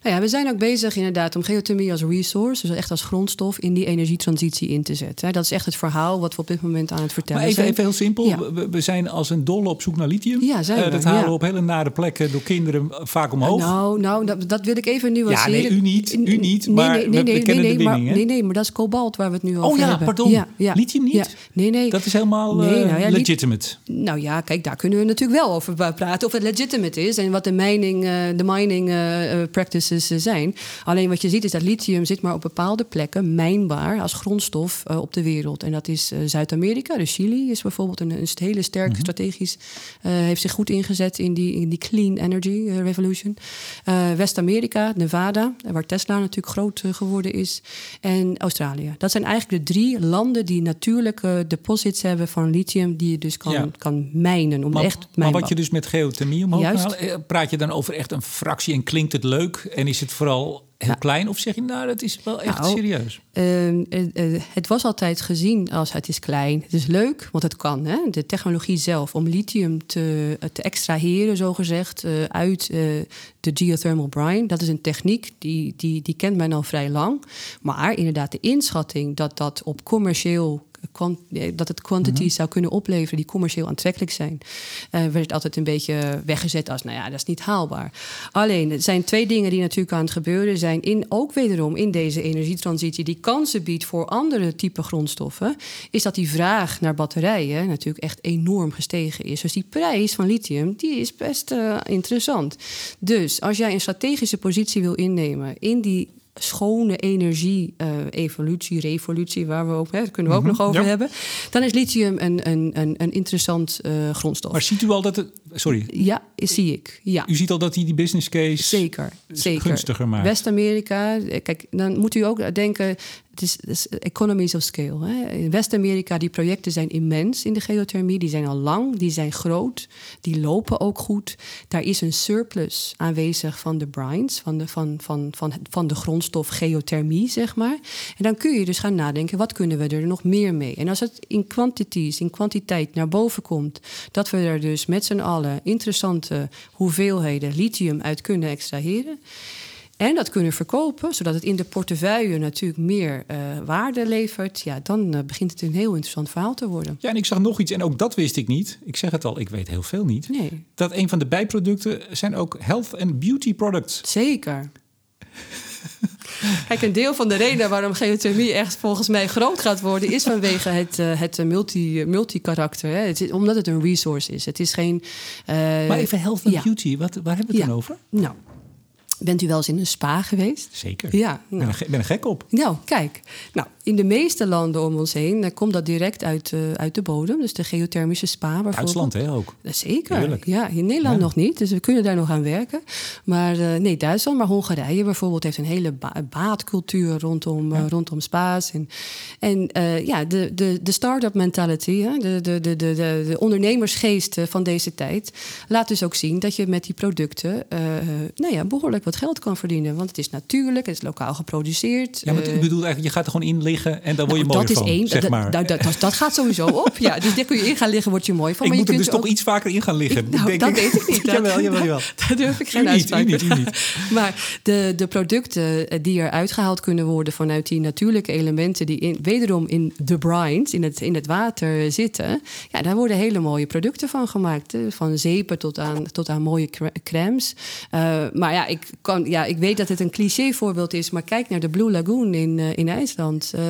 Nou ja, we zijn ook bezig inderdaad om geothermie als resource, dus echt als grondstof, in die energietransitie in te zetten. Dat is echt het verhaal wat we op dit moment aan het vertellen Maar even, zijn. even heel simpel. Ja. We, we zijn als een dolle op zoek naar lithium. Ja, zijn Eh, dat halen ja. we op hele nare plekken door kinderen vaak omhoog. Nou, nou dat, dat wil ik even nuanceren. Ja, nee, u niet, u niet, Nee, maar nee, we- nee, we nee, kennen nee, de maar, nee, nee, maar dat is kobalt waar we het nu over oh ja, hebben. pardon. Ja, ja, Lithium niet? Nee, nee. Dat is helemaal Nee, eh, nou ja, legitimate. Nou ja, kijk, daar kunnen we natuurlijk wel over praten. Of het legitimate is en wat de mining, eh, de mining eh, practices zijn. Alleen wat je ziet is dat lithium zit maar op bepaalde plekken mijnbaar als grondstof op de wereld. En dat is Zuid-Amerika. Dus Chili is bijvoorbeeld een, een hele sterk strategisch. eh, heeft zich goed ingezet in die, in die clean energy revolution. West-Amerika, Nevada, waar Tesla natuurlijk groot geworden is. En Australië. Dat zijn eigenlijk de drie landen die natuurlijke deposits hebben van lithium. die je dus kan, Ja. kan mijnen. Om Maar, echt maar wat je dus met geothermie omhoog Juist. haalt, eh, praat je dan over echt een fractie en klinkt het leuk? En is het vooral heel klein? Of zeg je nou, dat is wel echt Nou, serieus? Ehm, eh, eh, het was altijd gezien als het is klein, het is leuk, want het kan. Hè? De technologie zelf om lithium te, te extraheren, zogezegd, uit de geothermal brine. Dat is een techniek die, die, die kent men al vrij lang. Maar inderdaad, de inschatting dat dat op commercieel dat het quantities zou kunnen opleveren die commercieel aantrekkelijk zijn, eh, werd altijd een beetje weggezet als, nou ja, dat is niet haalbaar. Alleen, er zijn twee dingen die natuurlijk aan het gebeuren zijn, in, ook wederom in deze energietransitie, die kansen biedt voor andere type grondstoffen, is dat die vraag naar batterijen natuurlijk echt enorm gestegen is. Dus die prijs van lithium, die is best eh, interessant. Dus als jij een strategische positie wil innemen in die schone energie, eh, evolutie, revolutie, waar we ook, hè, kunnen we ook nog over Mhm, ja. hebben. Dan is lithium een, een, een, een interessant eh, grondstof. Maar ziet u al dat het... Sorry, ja, zie ik. Ja. u ziet al dat hij die business case Zeker, zeker. gunstiger maakt. West-Amerika, eh, kijk, dan moet u ook denken, het is, het economies of scale. Hè. In West-Amerika, die projecten zijn immens in de geothermie. Die zijn al lang, die zijn groot, die lopen ook goed. Daar is een surplus aanwezig van de brines, van de, van, van, van, van de grondstof geothermie, zeg maar. En dan kun je dus gaan nadenken, wat kunnen we er nog meer mee? En als het in quantities, in kwantiteit naar boven komt, dat we er dus met z'n allen interessante hoeveelheden lithium uit kunnen extraheren. En dat kunnen verkopen, zodat het in de portefeuille natuurlijk meer eh, waarde levert. Ja, dan eh, begint het een heel interessant verhaal te worden. Ja, en ik zag nog iets, en ook dat wist ik niet. Ik zeg het al, ik weet heel veel niet. Nee, Dat een van de bijproducten zijn ook health and beauty products. zeker. Kijk, een deel van de reden waarom geothermie echt volgens mij groot gaat worden, is vanwege het, uh, het multi, multi-karakter. Hè. Het is, omdat het een resource is. Het is geen. Uh, maar even health and beauty, wat, waar hebben we het dan over? Nou, Bent u wel eens in een spa geweest? Zeker. Ja. Nou. Ik ben, ben er gek op. Nou, kijk. Nou, in de meeste landen om ons heen komt dat direct uit, uh, uit de bodem. Dus de geothermische spa. Duitsland hè, ook? Zeker. Heerlijk. Ja, in Nederland Ja. nog niet. Dus we kunnen daar nog aan werken. Maar uh, nee, Duitsland. Maar Hongarije bijvoorbeeld heeft een hele ba baatcultuur rondom, uh, rondom spa's. En, en ja, de, de, de start-up mentality, hè, de, de, de, de, de ondernemersgeest van deze tijd... laat dus ook zien dat je met die producten nou ja, behoorlijk wat geld kan verdienen. Want het is natuurlijk, het is lokaal geproduceerd. Ja, maar ik bedoel eigenlijk, je gaat er gewoon in liggen en dan word je nou, mooi dat van, is één, zeg maar. Dat, dat, dat, dat, gaat sowieso op. Ja, dus daar kun je in gaan liggen, word je mooi van. Ik maar moet je er dus toch iets vaker in gaan liggen. Ik, nou, denk dat ik. weet ik niet. Dat, jawel, jawel, jawel. Daar durf ik geen niet, uitspraak u niet, u bij. niet. Maar de, de producten eh, die eruit gehaald kunnen worden vanuit die natuurlijke elementen die in, wederom in de brines, in het, in het water zitten, ja, daar worden hele mooie producten van gemaakt. eh, Van zeepen tot aan, tot aan mooie crèmes. Uh, maar ja ik, kan, ja, ik weet dat het een cliché voorbeeld is, maar kijk naar de Blue Lagoon in, uh, in IJsland. Uh,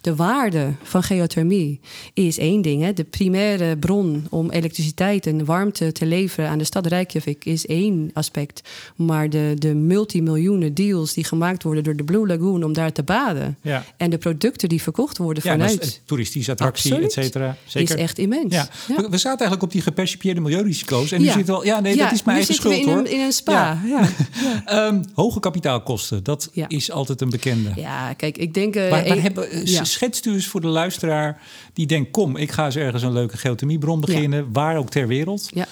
de waarde van geothermie is één ding. Hè. De primaire bron om elektriciteit en warmte te leveren aan de stad Reykjavik is één aspect. Maar de, de multimiljoenen deals die gemaakt worden door de Blue Lagoon om daar te baden. Ja. En de producten die verkocht worden Ja, vanuit. toeristische attractie, et cetera. Is echt immens. Ja. Ja. We, we zaten eigenlijk op die gepercipieerde milieurisico's. En nu Ja. zitten we al... Ja, nee, dat is mijn eigen schuld, in hoor. Een, in een spa. Ja. Ehm, hoge kapitaalkosten, dat Ja. is altijd een bekende. Ja, kijk, ik denk. eh, Maar, maar hebben, eh, ja. schetst u eens voor de luisteraar die denkt... kom, ik ga eens ergens een leuke geothermiebron beginnen... waar ook ter wereld. Ja.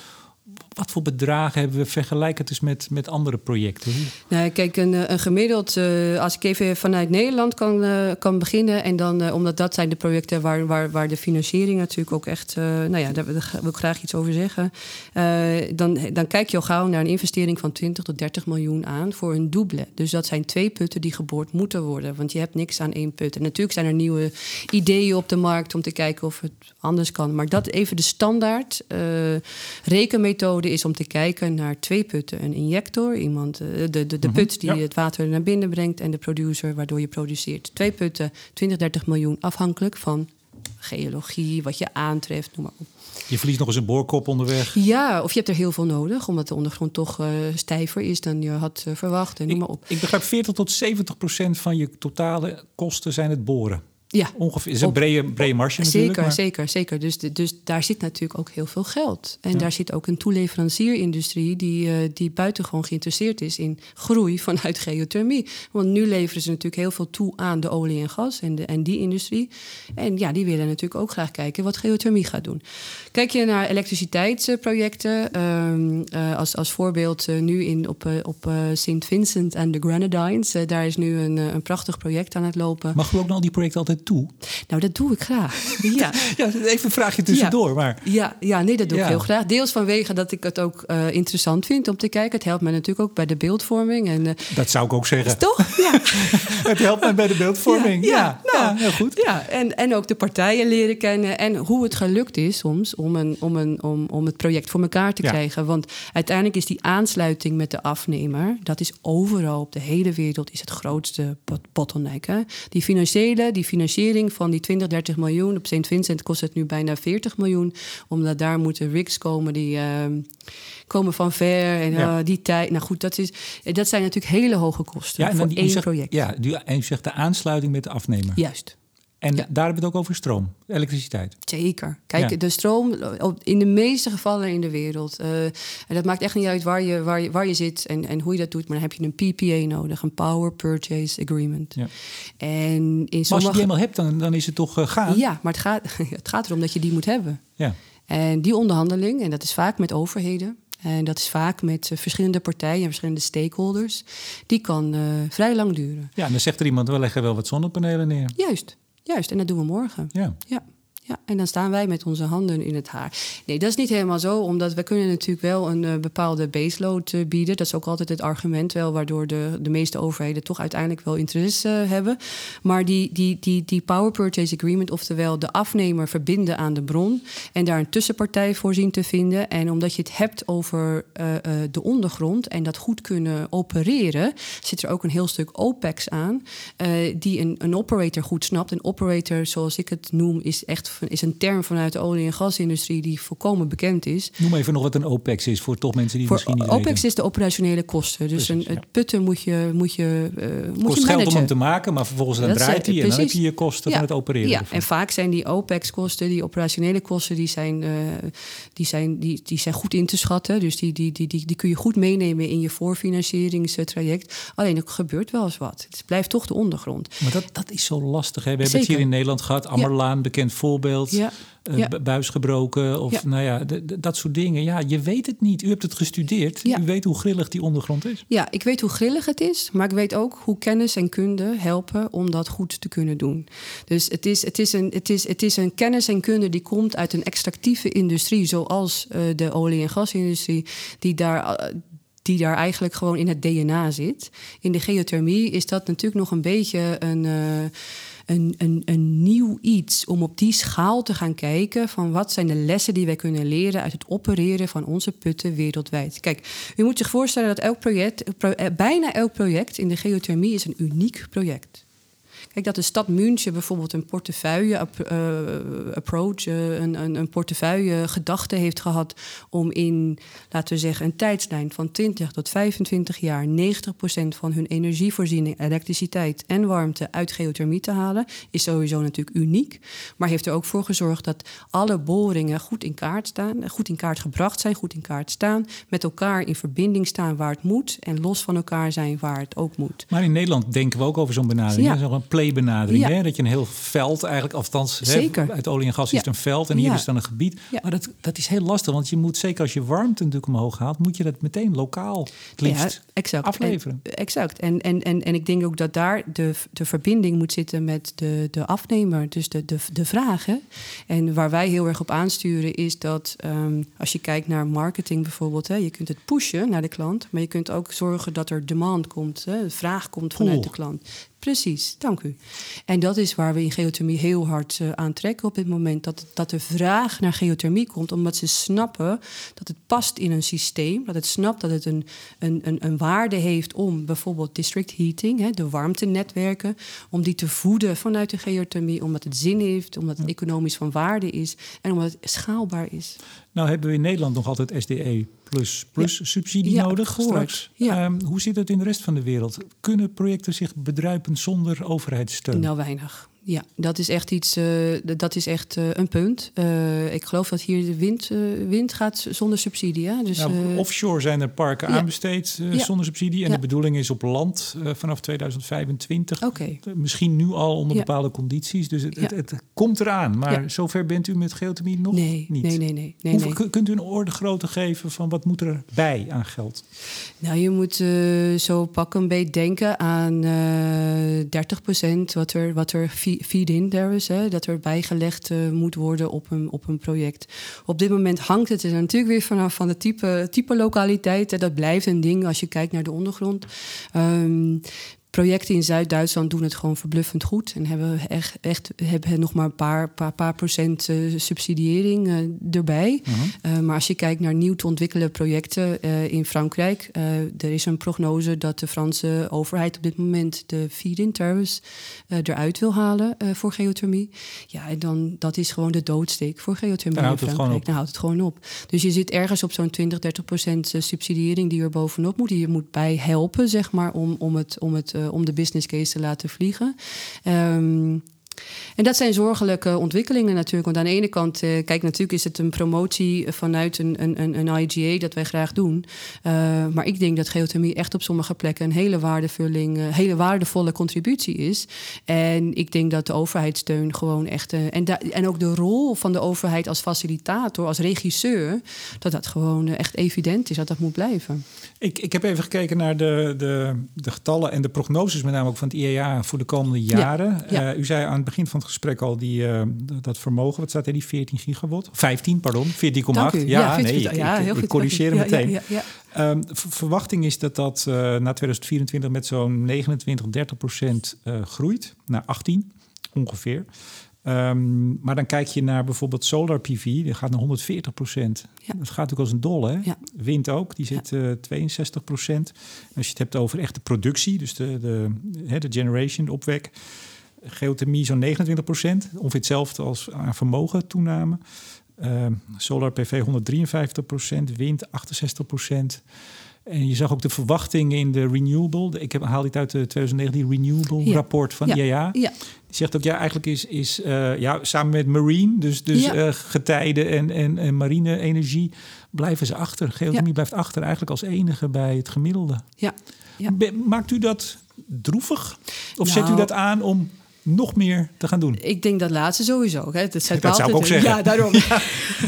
Wat voor bedragen hebben we? Vergelijk eens met, met andere projecten. Nou, kijk, een, eh, een gemiddeld, eh, als ik even vanuit Nederland kan, eh, kan beginnen, en dan, omdat dat zijn de projecten waar, waar, waar de financiering natuurlijk ook echt, nou ja, daar wil ik graag iets over zeggen. Dan, dan kijk je al gauw naar een investering van 20 tot 30 miljoen aan voor een double. Dus dat zijn twee putten die geboord moeten worden, want je hebt niks aan één put. En natuurlijk zijn er nieuwe ideeën op de markt om te kijken of het anders kan. Maar dat even de standaard eh, is om te kijken naar twee putten. Een injector, iemand, eh, de, de, de Mhm, put die ja. het water naar binnen brengt... en de producer waardoor je produceert. Twee putten, 20, 30 miljoen, afhankelijk van geologie, wat je aantreft, noem maar op. Je verliest nog eens een boorkop onderweg. Ja, of je hebt er heel veel nodig... omdat de ondergrond toch eh, stijver is dan je had eh, verwacht en noem maar op. Ik begrijp 40 tot 70 procent van je totale kosten zijn het boren. Ja, Ongeveer. is een brede, brede marge natuurlijk. Zeker, maar- zeker, zeker. Dus, dus daar zit natuurlijk ook heel veel geld. En Ja. daar zit ook een toeleverancierindustrie die, eh, die buitengewoon geïnteresseerd is in groei vanuit geothermie. Want nu leveren ze natuurlijk heel veel toe aan de olie en gas en, de, en die industrie. En ja, die willen natuurlijk ook graag kijken wat geothermie gaat doen. Kijk je naar elektriciteitsprojecten, ehm, eh, als, als voorbeeld eh, nu in, op, eh, op St. Vincent en de Grenadines. daar is nu een, een prachtig project aan het lopen. Mag u ook nog al die projecten altijd toe? Nou, dat doe ik graag. Ja. Ja, even een vraagje tussendoor. Maar Ja, ja, nee, dat doe Ja. ik heel graag. Deels vanwege dat ik het ook interessant vind om te kijken. Het helpt me natuurlijk ook bij de beeldvorming. En, dat zou ik ook zeggen. toch? Ja. Het helpt mij bij de beeldvorming. Ja, ja, nou, heel goed. Ja, en, en ook de partijen leren kennen. En hoe het gelukt is soms om, een, om, een, om, om het project voor elkaar te Ja. krijgen. Want uiteindelijk is die aansluiting met de afnemer... dat is overal op de hele wereld is het grootste bot- bottleneck. Hè? Die financiële, die financiering van die 20, 30 miljoen... op St. Vincent kost het nu bijna 40 miljoen. Omdat daar moeten rigs komen die... ehm, komen van ver en Ja. eh, die tijd. Nou goed, dat, is, dat zijn natuurlijk hele hoge kosten Ja, en voor die- één zegt, project. Ja, en u zegt de aansluiting met de afnemer. Juist. En Ja. daar hebben we het ook over stroom, elektriciteit. Zeker. Kijk, Ja. de stroom op- in de meeste gevallen in de wereld. eh, en dat maakt echt niet uit waar je, waar je, waar je zit en, en hoe je dat doet. Maar dan heb je een PPA nodig, een Power Purchase Agreement. Ja. En in Maar als je die eenmaal hebt, dan, dan is het toch eh, gaan? Ja, maar het gaat, het gaat erom dat je die moet hebben. Ja. En die onderhandeling, en dat is vaak met overheden. En dat is vaak met eh, verschillende partijen en verschillende stakeholders. Die kan eh, vrij lang duren. Ja, en dan zegt er iemand, we leggen wel wat zonnepanelen neer. Juist, juist. En dat doen we morgen. Ja. Ja. Ja, en dan staan wij met onze handen in het haar. Nee, dat is niet helemaal zo, omdat we kunnen natuurlijk wel een uh, bepaalde baseload uh, bieden. Dat is ook altijd het argument wel, waardoor de, de meeste overheden toch uiteindelijk wel interesse uh, hebben. Maar die, die, die, die Power Purchase Agreement, oftewel de afnemer verbinden aan de bron en daar een tussenpartij voor zien te vinden. En omdat je het hebt over de ondergrond en dat goed kunnen opereren, zit er ook een heel stuk OPEX aan, die een, een operator goed snapt. Een operator, zoals ik het noem, is echt is een term vanuit de olie- en gasindustrie die volkomen bekend is. Noem even nog wat een OPEX is voor toch mensen die voor misschien niet OPEX weten. is de operationele kosten. Dus Precies, een, het putten moet je, moet je, uh, moet kost je geld om hem te maken, maar vervolgens dan Dat draait hij en dan heb je je kosten Ja, van het opereren. Ja, ervan. en vaak zijn die OPEX-kosten, die operationele kosten, die zijn, uh, die zijn, die, die zijn goed in te schatten. Dus die, die, die, die, die kun je goed meenemen in je voorfinancieringstraject. Alleen er gebeurt wel eens wat. Het blijft toch de ondergrond. Maar dat, dat is zo lastig. Hè? We hebben het hier in Nederland gehad. Ammerlaan, bekend voorbeeld. Ja. Uh, Ja. buis gebroken of Ja. nou ja, dat soort dingen. Ja, je weet het niet. U hebt het gestudeerd. Ja. U weet hoe grillig die ondergrond is. Ja, ik weet hoe grillig het is, maar ik weet ook hoe kennis en kunde helpen om dat goed te kunnen doen. Dus het is, het is, een, het is, het is een kennis en kunde die komt uit een extractieve industrie, zoals uh, de olie- en gasindustrie, die daar. Uh, die daar eigenlijk gewoon in het DNA zit. In de geothermie is dat natuurlijk nog een beetje een, uh, een, een, nieuw iets om op die schaal te gaan kijken van wat zijn de lessen die wij kunnen leren uit het opereren van onze putten wereldwijd. Kijk, u moet zich voorstellen dat elk project, pro, eh, bijna elk project in de geothermie is een uniek project. Kijk, dat de stad München bijvoorbeeld een portefeuille uh, approach, uh, een, een, een portefeuille gedachte heeft gehad om in, laten we zeggen, een tijdslijn van 20 tot 25 jaar 90% van hun energievoorziening, elektriciteit en warmte uit geothermie te halen, is sowieso natuurlijk uniek. Maar heeft er ook voor gezorgd dat alle boringen goed in kaart staan, goed in kaart gebracht zijn, goed in kaart staan, met elkaar in verbinding staan waar het moet en los van elkaar zijn waar het ook moet. Maar in Nederland denken we ook over zo'n benadering. Ja. Dat play-benadering. Ja. Hè? Dat je een heel veld eigenlijk, althans Zeker. Hè, uit olie en gas is het een veld en hier is dan een gebied. Maar dat, dat is heel lastig, want je moet zeker als je warmte natuurlijk omhoog haalt, moet je dat meteen lokaal liefst Ja, exact. afleveren. En, exact. En, en, en, en ik denk ook dat daar de, de verbinding moet zitten met de, de afnemer, dus de, de, de vragen. En waar wij heel erg op aansturen is dat um, als je kijkt naar marketing bijvoorbeeld, hè, je kunt het pushen naar de klant, maar je kunt ook zorgen dat er demand komt, hè, vraag komt vanuit de klant. Precies, dank u. En dat is waar we in geothermie heel hard uh, aan trekken op dit moment. Dat, dat de vraag naar geothermie komt, omdat ze snappen dat het past in een systeem. Dat het snapt dat het een, een, een, een waarde heeft om bijvoorbeeld district heating, hè, de warmtenetwerken, om die te voeden vanuit de geothermie, omdat het zin heeft, omdat het economisch van waarde is en omdat het schaalbaar is. Nou hebben we in Nederland nog altijd SDE plus, plus Ja. subsidie Ja, nodig straks. Ja. Ehm, hoe zit het in de rest van de wereld? Kunnen projecten zich bedruipen zonder overheidssteun? Nou, weinig. Ja, dat is echt iets. Uh, dat is echt uh, een punt. Uh, ik geloof dat hier de wind, wind gaat zonder subsidie. Hè? Dus, nou, offshore zijn er parken ja. aanbesteed Ja. zonder subsidie. En Ja. de bedoeling is op land vanaf 2025. Oké. Misschien nu al onder bepaalde condities. Dus het, het, het komt eraan. Maar zover bent u met geothermie nog Nee, niet. nee, nee, nee. nee, Hoeveel, nee. kun- Kunt u een orde grootte geven van wat moet er bij aan geld? Nou, je moet eh, zo pak een beetje denken aan eh 30% wat er, wat er fe- feed-in there is. Dat er bijgelegd eh, moet worden op een, op een project. Op dit moment hangt het er natuurlijk weer vanaf van de type, type lokaliteit. Dat blijft een ding als je kijkt naar de ondergrond. Ehm, projecten in Zuid-Duitsland doen het gewoon verbluffend goed. En hebben echt, echt hebben nog maar een paar, paar, paar procent eh, subsidiëring eh, erbij. Uh, maar als je kijkt naar nieuw te ontwikkelen projecten in Frankrijk, er is een prognose dat de Franse overheid op dit moment de feed-in tariffs eruit wil halen voor geothermie. Ja, en dan dat is gewoon de doodsteek voor geothermie Dan houdt in het Frankrijk. gewoon. Dan houdt het gewoon op. Dus je zit ergens op zo'n 20, 30 procent subsidiëring die er bovenop moet. Die je moet bij helpen, zeg maar, om, om, het, om, het, om de business case te laten vliegen. Um, en dat zijn zorgelijke ontwikkelingen natuurlijk. Want aan de ene kant, uh, kijk, natuurlijk is het een promotie vanuit een, een, een IGA dat wij graag doen. Uh, maar ik denk dat geothermie echt op sommige plekken een hele, waardevulling, uh, hele waardevolle contributie is. En ik denk dat de overheidssteun gewoon echt. eh, en, en ook de rol van de overheid als facilitator, als regisseur, dat dat gewoon eh, echt evident is dat dat moet blijven. Ik, ik heb even gekeken naar de, de, de getallen en de prognoses, met name ook van het IEA voor de komende jaren. Ja, ja. u zei aan het begin van het gesprek al die, uh, dat vermogen. Wat staat er? Die 14 gigawatt? 15, pardon. 14,8. Ja, ja, nee, ik, ja, heel ik, goed, ik corrigeer ja, meteen. Ja, ja, um, verwachting is dat dat uh, na 2024 met zo'n 29, 30 procent uh, groeit. Naar 18 ongeveer. Um, maar dan kijk je naar bijvoorbeeld solar PV, die gaat naar 140 procent. Ja. Dat gaat natuurlijk als een dol, hè? Ja. Wind ook, die zit uh, 62 procent. Als je het hebt over echte productie, dus de, de, de generation, de opwek. Geothermie zo'n 29 procent, ongeveer hetzelfde als aan vermogen toename. Uh, solar PV 153 procent, wind 68 procent. En je zag ook de verwachtingen in de renewable. Ik heb, haal dit uit de 2019 renewable Ja. rapport van Ja. IAA. Ja. Die zegt ook, ja, eigenlijk is, is uh, ja, samen met marine, dus, dus Ja. uh, getijden en, en, en marine energie, blijven ze achter. Geothermie blijft achter eigenlijk als enige bij het gemiddelde. Ja. Maakt u dat droevig? Of zet u Nou. dat aan om nog meer te gaan doen? Ik denk dat laatste sowieso. Hè. Dat, zet Dat zou ik altijd, ook zeggen. Ja, daarom.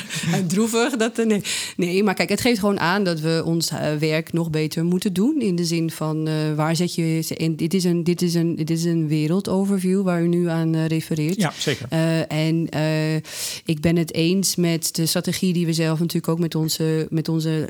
en droevig, dat, eh, nee. nee, maar kijk, het geeft gewoon aan dat we ons eh, werk nog beter moeten doen. In de zin van, eh, waar zet je... Dit is een, dit is een, dit is een wereldoverview waar u nu aan refereert. Ja, zeker. En ik ben het eens met de strategie die we zelf natuurlijk ook met onze, met onze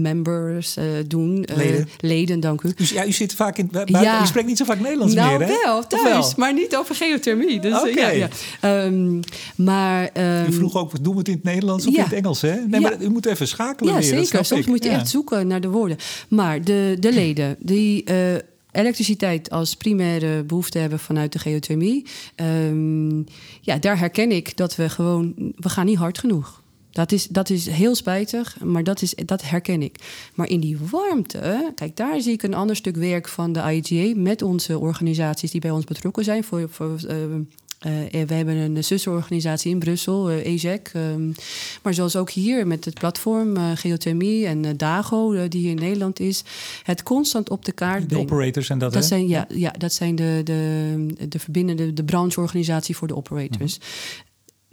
members doen. Leden. leden, dank u. Dus ja, u zit vaak in... buiten- Ja. U spreekt niet zo vaak Nederlands nou, meer, hè? wel, thuis, maar niet over geothermie. Dus, eh, Oké. ja, ja. Ehm, maar... ehm, U vroeg ook, doen we het in het Nederlands of in het Engels, hè? Nee, maar u moet even schakelen ja, weer, zeker. Soms ik. moet je echt zoeken naar de woorden. Maar de, de leden die eh, elektriciteit als primaire behoefte hebben vanuit de geothermie... ehm, ja, daar herken ik dat we gewoon... We gaan niet hard genoeg. Dat is, dat is heel spijtig, maar dat, is, dat herken ik. Maar in die warmte, kijk, daar zie ik een ander stuk werk van de IGA met onze organisaties die bij ons betrokken zijn. Voor, voor, eh, eh, we hebben een zusterorganisatie in Brussel, eh EZEC. ehm, maar zoals ook hier met het platform eh, Geothermie en eh, DAGO, eh, die hier in Nederland is. Het constant op de kaart De brengen. operators en dat, Dat hè? zijn, ja, ja, dat zijn de, de, de verbindende, de brancheorganisatie voor de operators.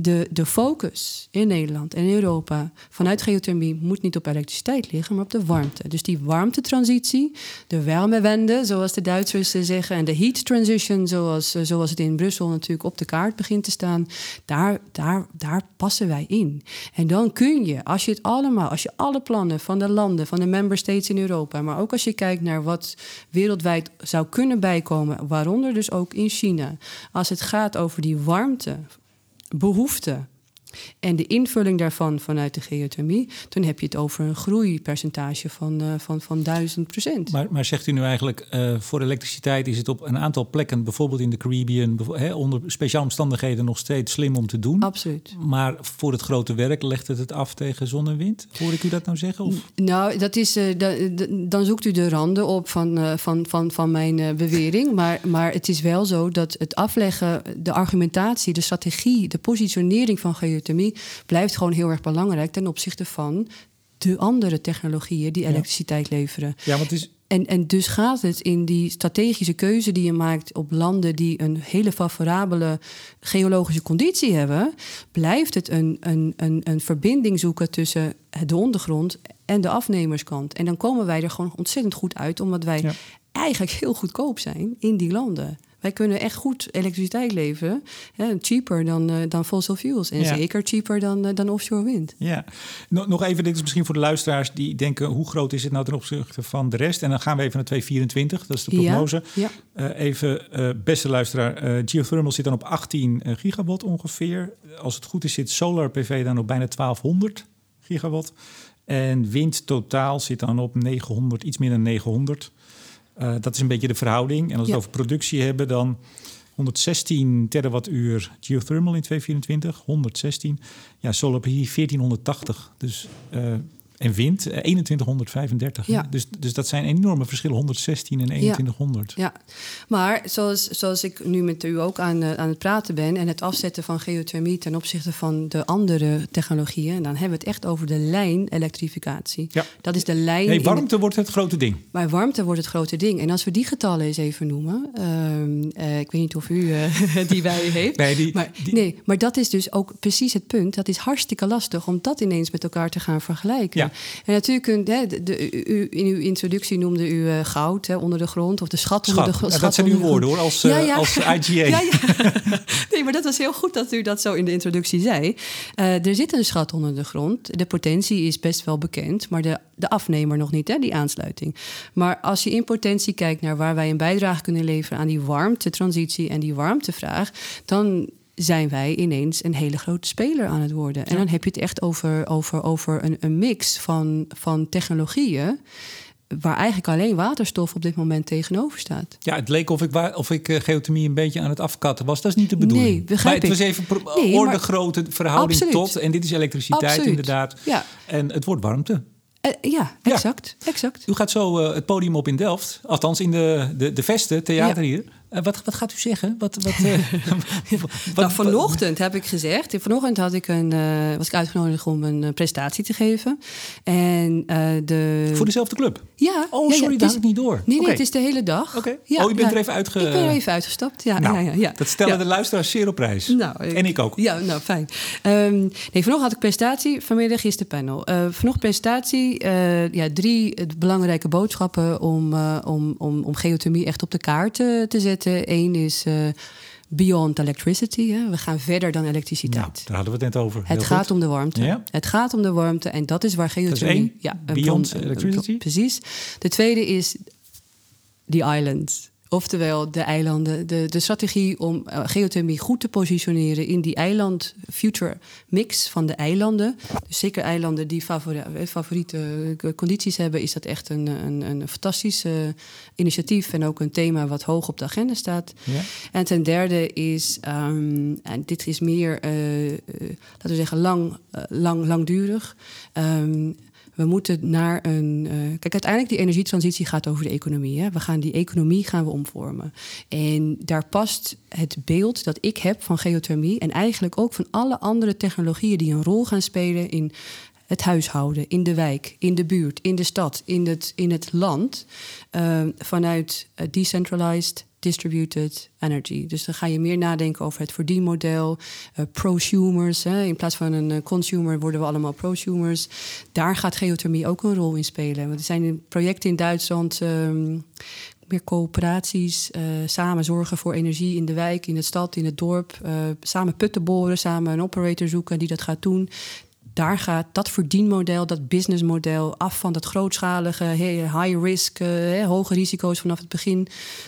De, de focus in Nederland en Europa vanuit geothermie moet niet op elektriciteit liggen, maar op de warmte. Dus die warmtetransitie, de warmewende, zoals de Duitsers eh, zeggen, en de heat transition, zoals, eh, zoals het in Brussel natuurlijk op de kaart begint te staan, daar, daar, daar passen wij in. En dan kun je, als je het allemaal, als je alle plannen van de landen, van de member states in Europa, maar ook als je kijkt naar wat wereldwijd zou kunnen bijkomen, waaronder dus ook in China, als het gaat over die warmte behoefte en de invulling daarvan vanuit de geothermie, dan heb je het over een groeipercentage van, uh, van, van 1000 procent. Maar, maar zegt u nu eigenlijk, uh, voor elektriciteit is het op een aantal plekken, bijvoorbeeld in de Caribbean, onder speciale omstandigheden nog steeds slim om te doen? Absoluut. Maar voor het grote werk legt het het af tegen zon en wind? Hoor ik u dat nou zeggen? Of? Nou, dat is, uh, da, da, dan zoekt u de randen op van, van, van, van mijn bewering. Maar, maar het is wel zo dat het afleggen, de argumentatie, de strategie, de positionering van geothermie blijft gewoon heel erg belangrijk ten opzichte van de andere technologieën die elektriciteit leveren. Ja, want is. En, en dus gaat het in die strategische keuze die je maakt op landen die een hele favorabele geologische conditie hebben, blijft het een, een, een, een verbinding zoeken tussen de ondergrond en de afnemerskant. En dan komen wij er gewoon ontzettend goed uit, omdat wij ja. eigenlijk heel goedkoop zijn in die landen. Wij kunnen echt goed elektriciteit leveren. Hè, cheaper dan, uh, dan fossil fuels. En ja. zeker cheaper dan, uh, dan offshore wind. Ja, nog, nog even, dit is misschien voor de luisteraars die denken... hoe groot is het nou ten opzichte van de rest? En dan gaan we even naar 224, dat is de prognose. Ja, ja. Uh, even, beste luisteraar, geothermal zit dan op 18 gigawatt ongeveer. Als het goed is zit solar PV dan op bijna 1200 gigawatt. En wind totaal zit dan op 900, iets meer dan 900 uh, dat is een beetje de verhouding. En als we Ja. het over productie hebben, dan 116 terawattuur geothermal in 2024, 116. Ja, solar PV 1480. Dus, uh, en wind uh, 2135. Ja. Dus, dus dat zijn enorme verschillen, 116 en 2100. Ja, maar zoals, zoals ik nu met u ook aan, uh, aan het praten ben... en het afzetten van geothermie ten opzichte van de andere technologieën... dan hebben we het echt over de lijn-elektrificatie. Ja. Dat is de lijn... Nee, warmte wordt het grote ding. Maar warmte wordt het grote ding. En als we die getallen eens even noemen... Uh, ik weet niet of u die bij u heeft. Nee, die, maar, die... nee, maar dat is dus ook precies het punt. Dat is hartstikke lastig om dat ineens met elkaar te gaan vergelijken. Ja. En natuurlijk, kunt, hè, de, de- u, in uw introductie noemde u eh, goud hè, onder de grond of de schat, onder de grond. Ja, dat zijn uw woorden hoor, als, eh, als IGA. Ja, ja. Nee, maar dat was heel goed dat u dat zo in de introductie zei. Eh, er zit een schat onder de grond. De potentie is best wel bekend, maar de, de afnemer nog niet, hè, die aansluiting. Maar als je in potentie kijkt naar waar wij een bijdrage kunnen leveren aan die warmtetransitie en die warmtevraag, dan zijn wij ineens een hele grote speler aan het worden. En dan heb je het echt over, over, over een, een mix van, van technologieën. Waar eigenlijk alleen waterstof op dit moment tegenover staat. Ja, het leek of ik, of ik eh, geothermie een beetje aan het afkatten was. Dat is niet de bedoeling. Nee, begrijp maar het ik. was even Nee, orde grootte verhouding Absoluut. tot. En dit is elektriciteit Absoluut. inderdaad. Ja. En het wordt warmte. Eh, ja, Ja. exact. exact. U gaat zo eh, het podium op in Delft. Althans in de, de, de Vesten, theater Ja. hier. Eh, wat, wat gaat u zeggen? Wat, wat, eh, wat- nou, vanochtend heb ik gezegd. Vanochtend had ik een, eh, was ik uitgenodigd om een presentatie te geven. En de. Voor dezelfde club? Ja. Oh, sorry, dat is- ik niet door. Nee, nee, het is de hele dag. Oké. Oh, je bent er even uitge- Ik ben er even uitgestapt. Ja, nou, ja, ja, dat stellen de luisteraars zeer op prijs. Nou, en ik ook. Ja, nou fijn. Ehm, nee, vanochtend had ik presentatie, vanmiddag is de panel. Eh vanochtend presentatie, ja, drie belangrijke boodschappen om, eh, om, om, om geothermie echt op de kaart te zetten. Eén is eh, beyond electricity. Hè. We gaan verder dan elektriciteit. Nou, daar hadden we het net over. Het gaat om de warmte. Ja. Het gaat om de warmte en dat is waar geothermie... één, ja, beyond bron- electricity. Precies. De tweede is the islands. Oftewel de eilanden. De, de strategie om eh, geothermie goed te positioneren in die eiland future mix van de eilanden. Dus zeker eilanden die favori- eh, favoriete eh, condities hebben, is dat echt een, een, een fantastisch initiatief en ook een thema wat hoog op de agenda staat. Ja. En ten derde is, ehm, en dit is meer, laten we zeggen, lang, lang, langdurig. Ehm, we moeten naar een. eh, kijk, uiteindelijk die energietransitie gaat over de economie. Hè? We gaan die economie gaan we omvormen. En daar past het beeld dat ik heb van geothermie en eigenlijk ook van alle andere technologieën die een rol gaan spelen in het huishouden, in de wijk, in de buurt, in de stad, in het, in het land, eh, vanuit eh, decentralized, distributed energy. Dus dan ga je meer nadenken over het verdienmodel, eh, prosumers. Hè. In plaats van een eh, consumer worden we allemaal prosumers. Daar gaat geothermie ook een rol in spelen. Want er zijn projecten in Duitsland. ehm, meer coöperaties, eh, samen zorgen voor energie in de wijk, in de stad, in het dorp. samen putten boren, samen een operator zoeken die dat gaat doen daar gaat dat verdienmodel, dat businessmodel af van dat grootschalige, high risk, eh, hoge risico's vanaf het begin,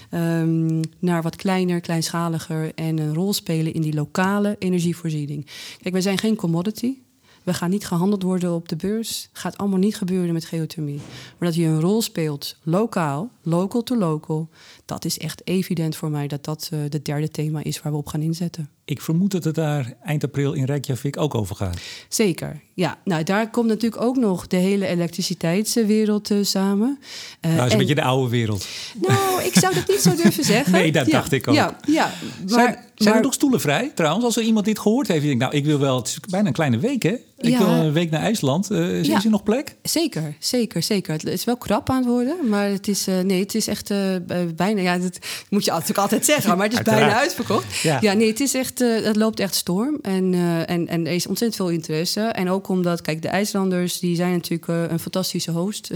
ehm, naar wat kleiner, kleinschaliger en een rol spelen in die lokale energievoorziening. Kijk, wij zijn geen commodity. We gaan niet gehandeld worden op de beurs. Gaat allemaal niet gebeuren met geothermie. Maar dat je een rol speelt, lokaal, local to local, dat is echt evident voor mij dat dat uh, het derde thema is waar we op gaan inzetten. Ik vermoed dat het daar eind april in Reykjavik ook over gaat. Zeker, ja. Nou, daar komt natuurlijk ook nog de hele elektriciteitswereld uh, samen. Uh, nou, dat is en... een beetje de oude wereld. Nou, ik zou dat niet zo durven zeggen. nee, dat ja, dacht ik ook. Ja, ja. Maar, zijn, zijn maar, er nog stoelen vrij, trouwens? Als er iemand dit gehoord heeft en denkt... nou, ik wil wel... Het is bijna een kleine week, hè? Ik Ja. wil een week naar IJsland. Uh, is, Ja. is er nog plek? Zeker, zeker, zeker. Het is wel krap aan het worden, maar het is, nee, het is echt bijna... Ja, dat moet je natuurlijk altijd zeggen, maar het is Uiteraard. bijna uitverkocht. Ja. Ja, nee, het, is echt, uh, het loopt echt storm en, uh, en, en er is ontzettend veel interesse. En ook omdat, kijk, de IJslanders, die zijn natuurlijk uh, een fantastische host.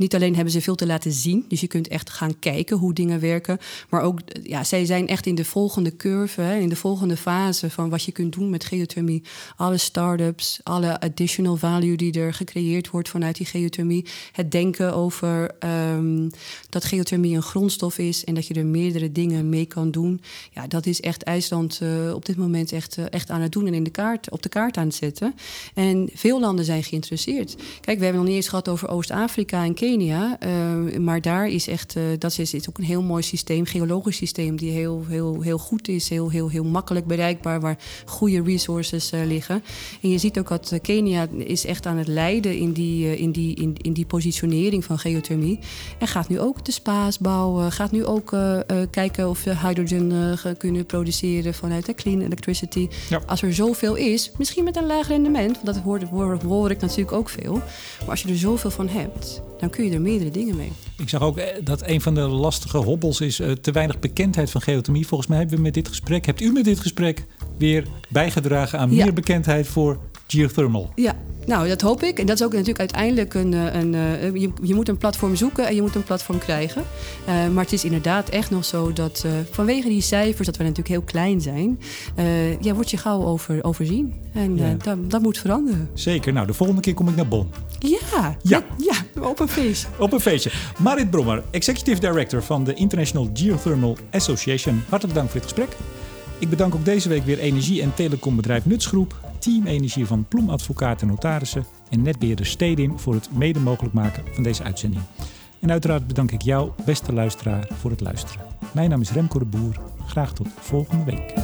Niet alleen hebben ze veel te laten zien, dus je kunt echt gaan kijken hoe dingen werken. Maar ook, ja, zij zijn echt in de volgende curve, hè, in de volgende fase van wat je kunt doen met geothermie. Alle start-ups, alle additional value die er gecreëerd wordt vanuit die geothermie. Het denken over um, dat geothermie een grondstof is en dat je er meerdere dingen mee kan doen. Ja, dat is echt IJsland uh, op dit moment echt, uh, echt aan het doen en in de kaart, op de kaart aan het zetten. En veel landen zijn geïnteresseerd. Kijk, we hebben nog niet eens gehad over Oost-Afrika en Kenia. Uh, maar daar is echt, dat is, is ook een heel mooi systeem, geologisch systeem, die heel, heel, heel goed is, heel, heel, heel makkelijk bereikbaar, waar goede resources uh, liggen. En je ziet ook dat Kenia is echt aan het leiden in die, in, die, in, in die positionering van geothermie. En gaat nu ook de spa's bouwen, gaat nu ook kijken of we hydrogen kunnen produceren vanuit de clean electricity. Ja. Als er zoveel is, misschien met een laag rendement, want dat hoor, hoor, hoor ik natuurlijk ook veel. Maar als je er zoveel van hebt, dan kun je er meerdere dingen mee. Ik zag ook eh, dat een van de lastige hobbels is uh, te weinig bekendheid van geothermie. Volgens mij hebben we met dit gesprek, hebt u met dit gesprek weer bijgedragen aan Ja. meer bekendheid voor geothermal. Ja, Nou, dat hoop ik. En dat is ook natuurlijk uiteindelijk een. een, een je, je, moet een platform zoeken en je moet een platform krijgen. Uh, maar het is inderdaad echt nog zo dat uh, vanwege die cijfers, dat we natuurlijk heel klein zijn, uh, ja, word je gauw over, overzien. En ja. dat, dat, moet veranderen. Zeker. Nou, de volgende keer kom ik naar Bonn. Ja, ja. ja op een feestje. op een feestje. Marit Brommer, Executive Director van de International Geothermal Association. Hartelijk dank voor dit gesprek. Ik bedank ook deze week weer energie- en telecombedrijf Nutsgroep, Team Energie van Ploem Advocaten en Notarissen en netbeheerder Stedim voor het mede mogelijk maken van deze uitzending. En uiteraard bedank ik jou, beste luisteraar, voor het luisteren. Mijn naam is Remco de Boer. Graag tot volgende week.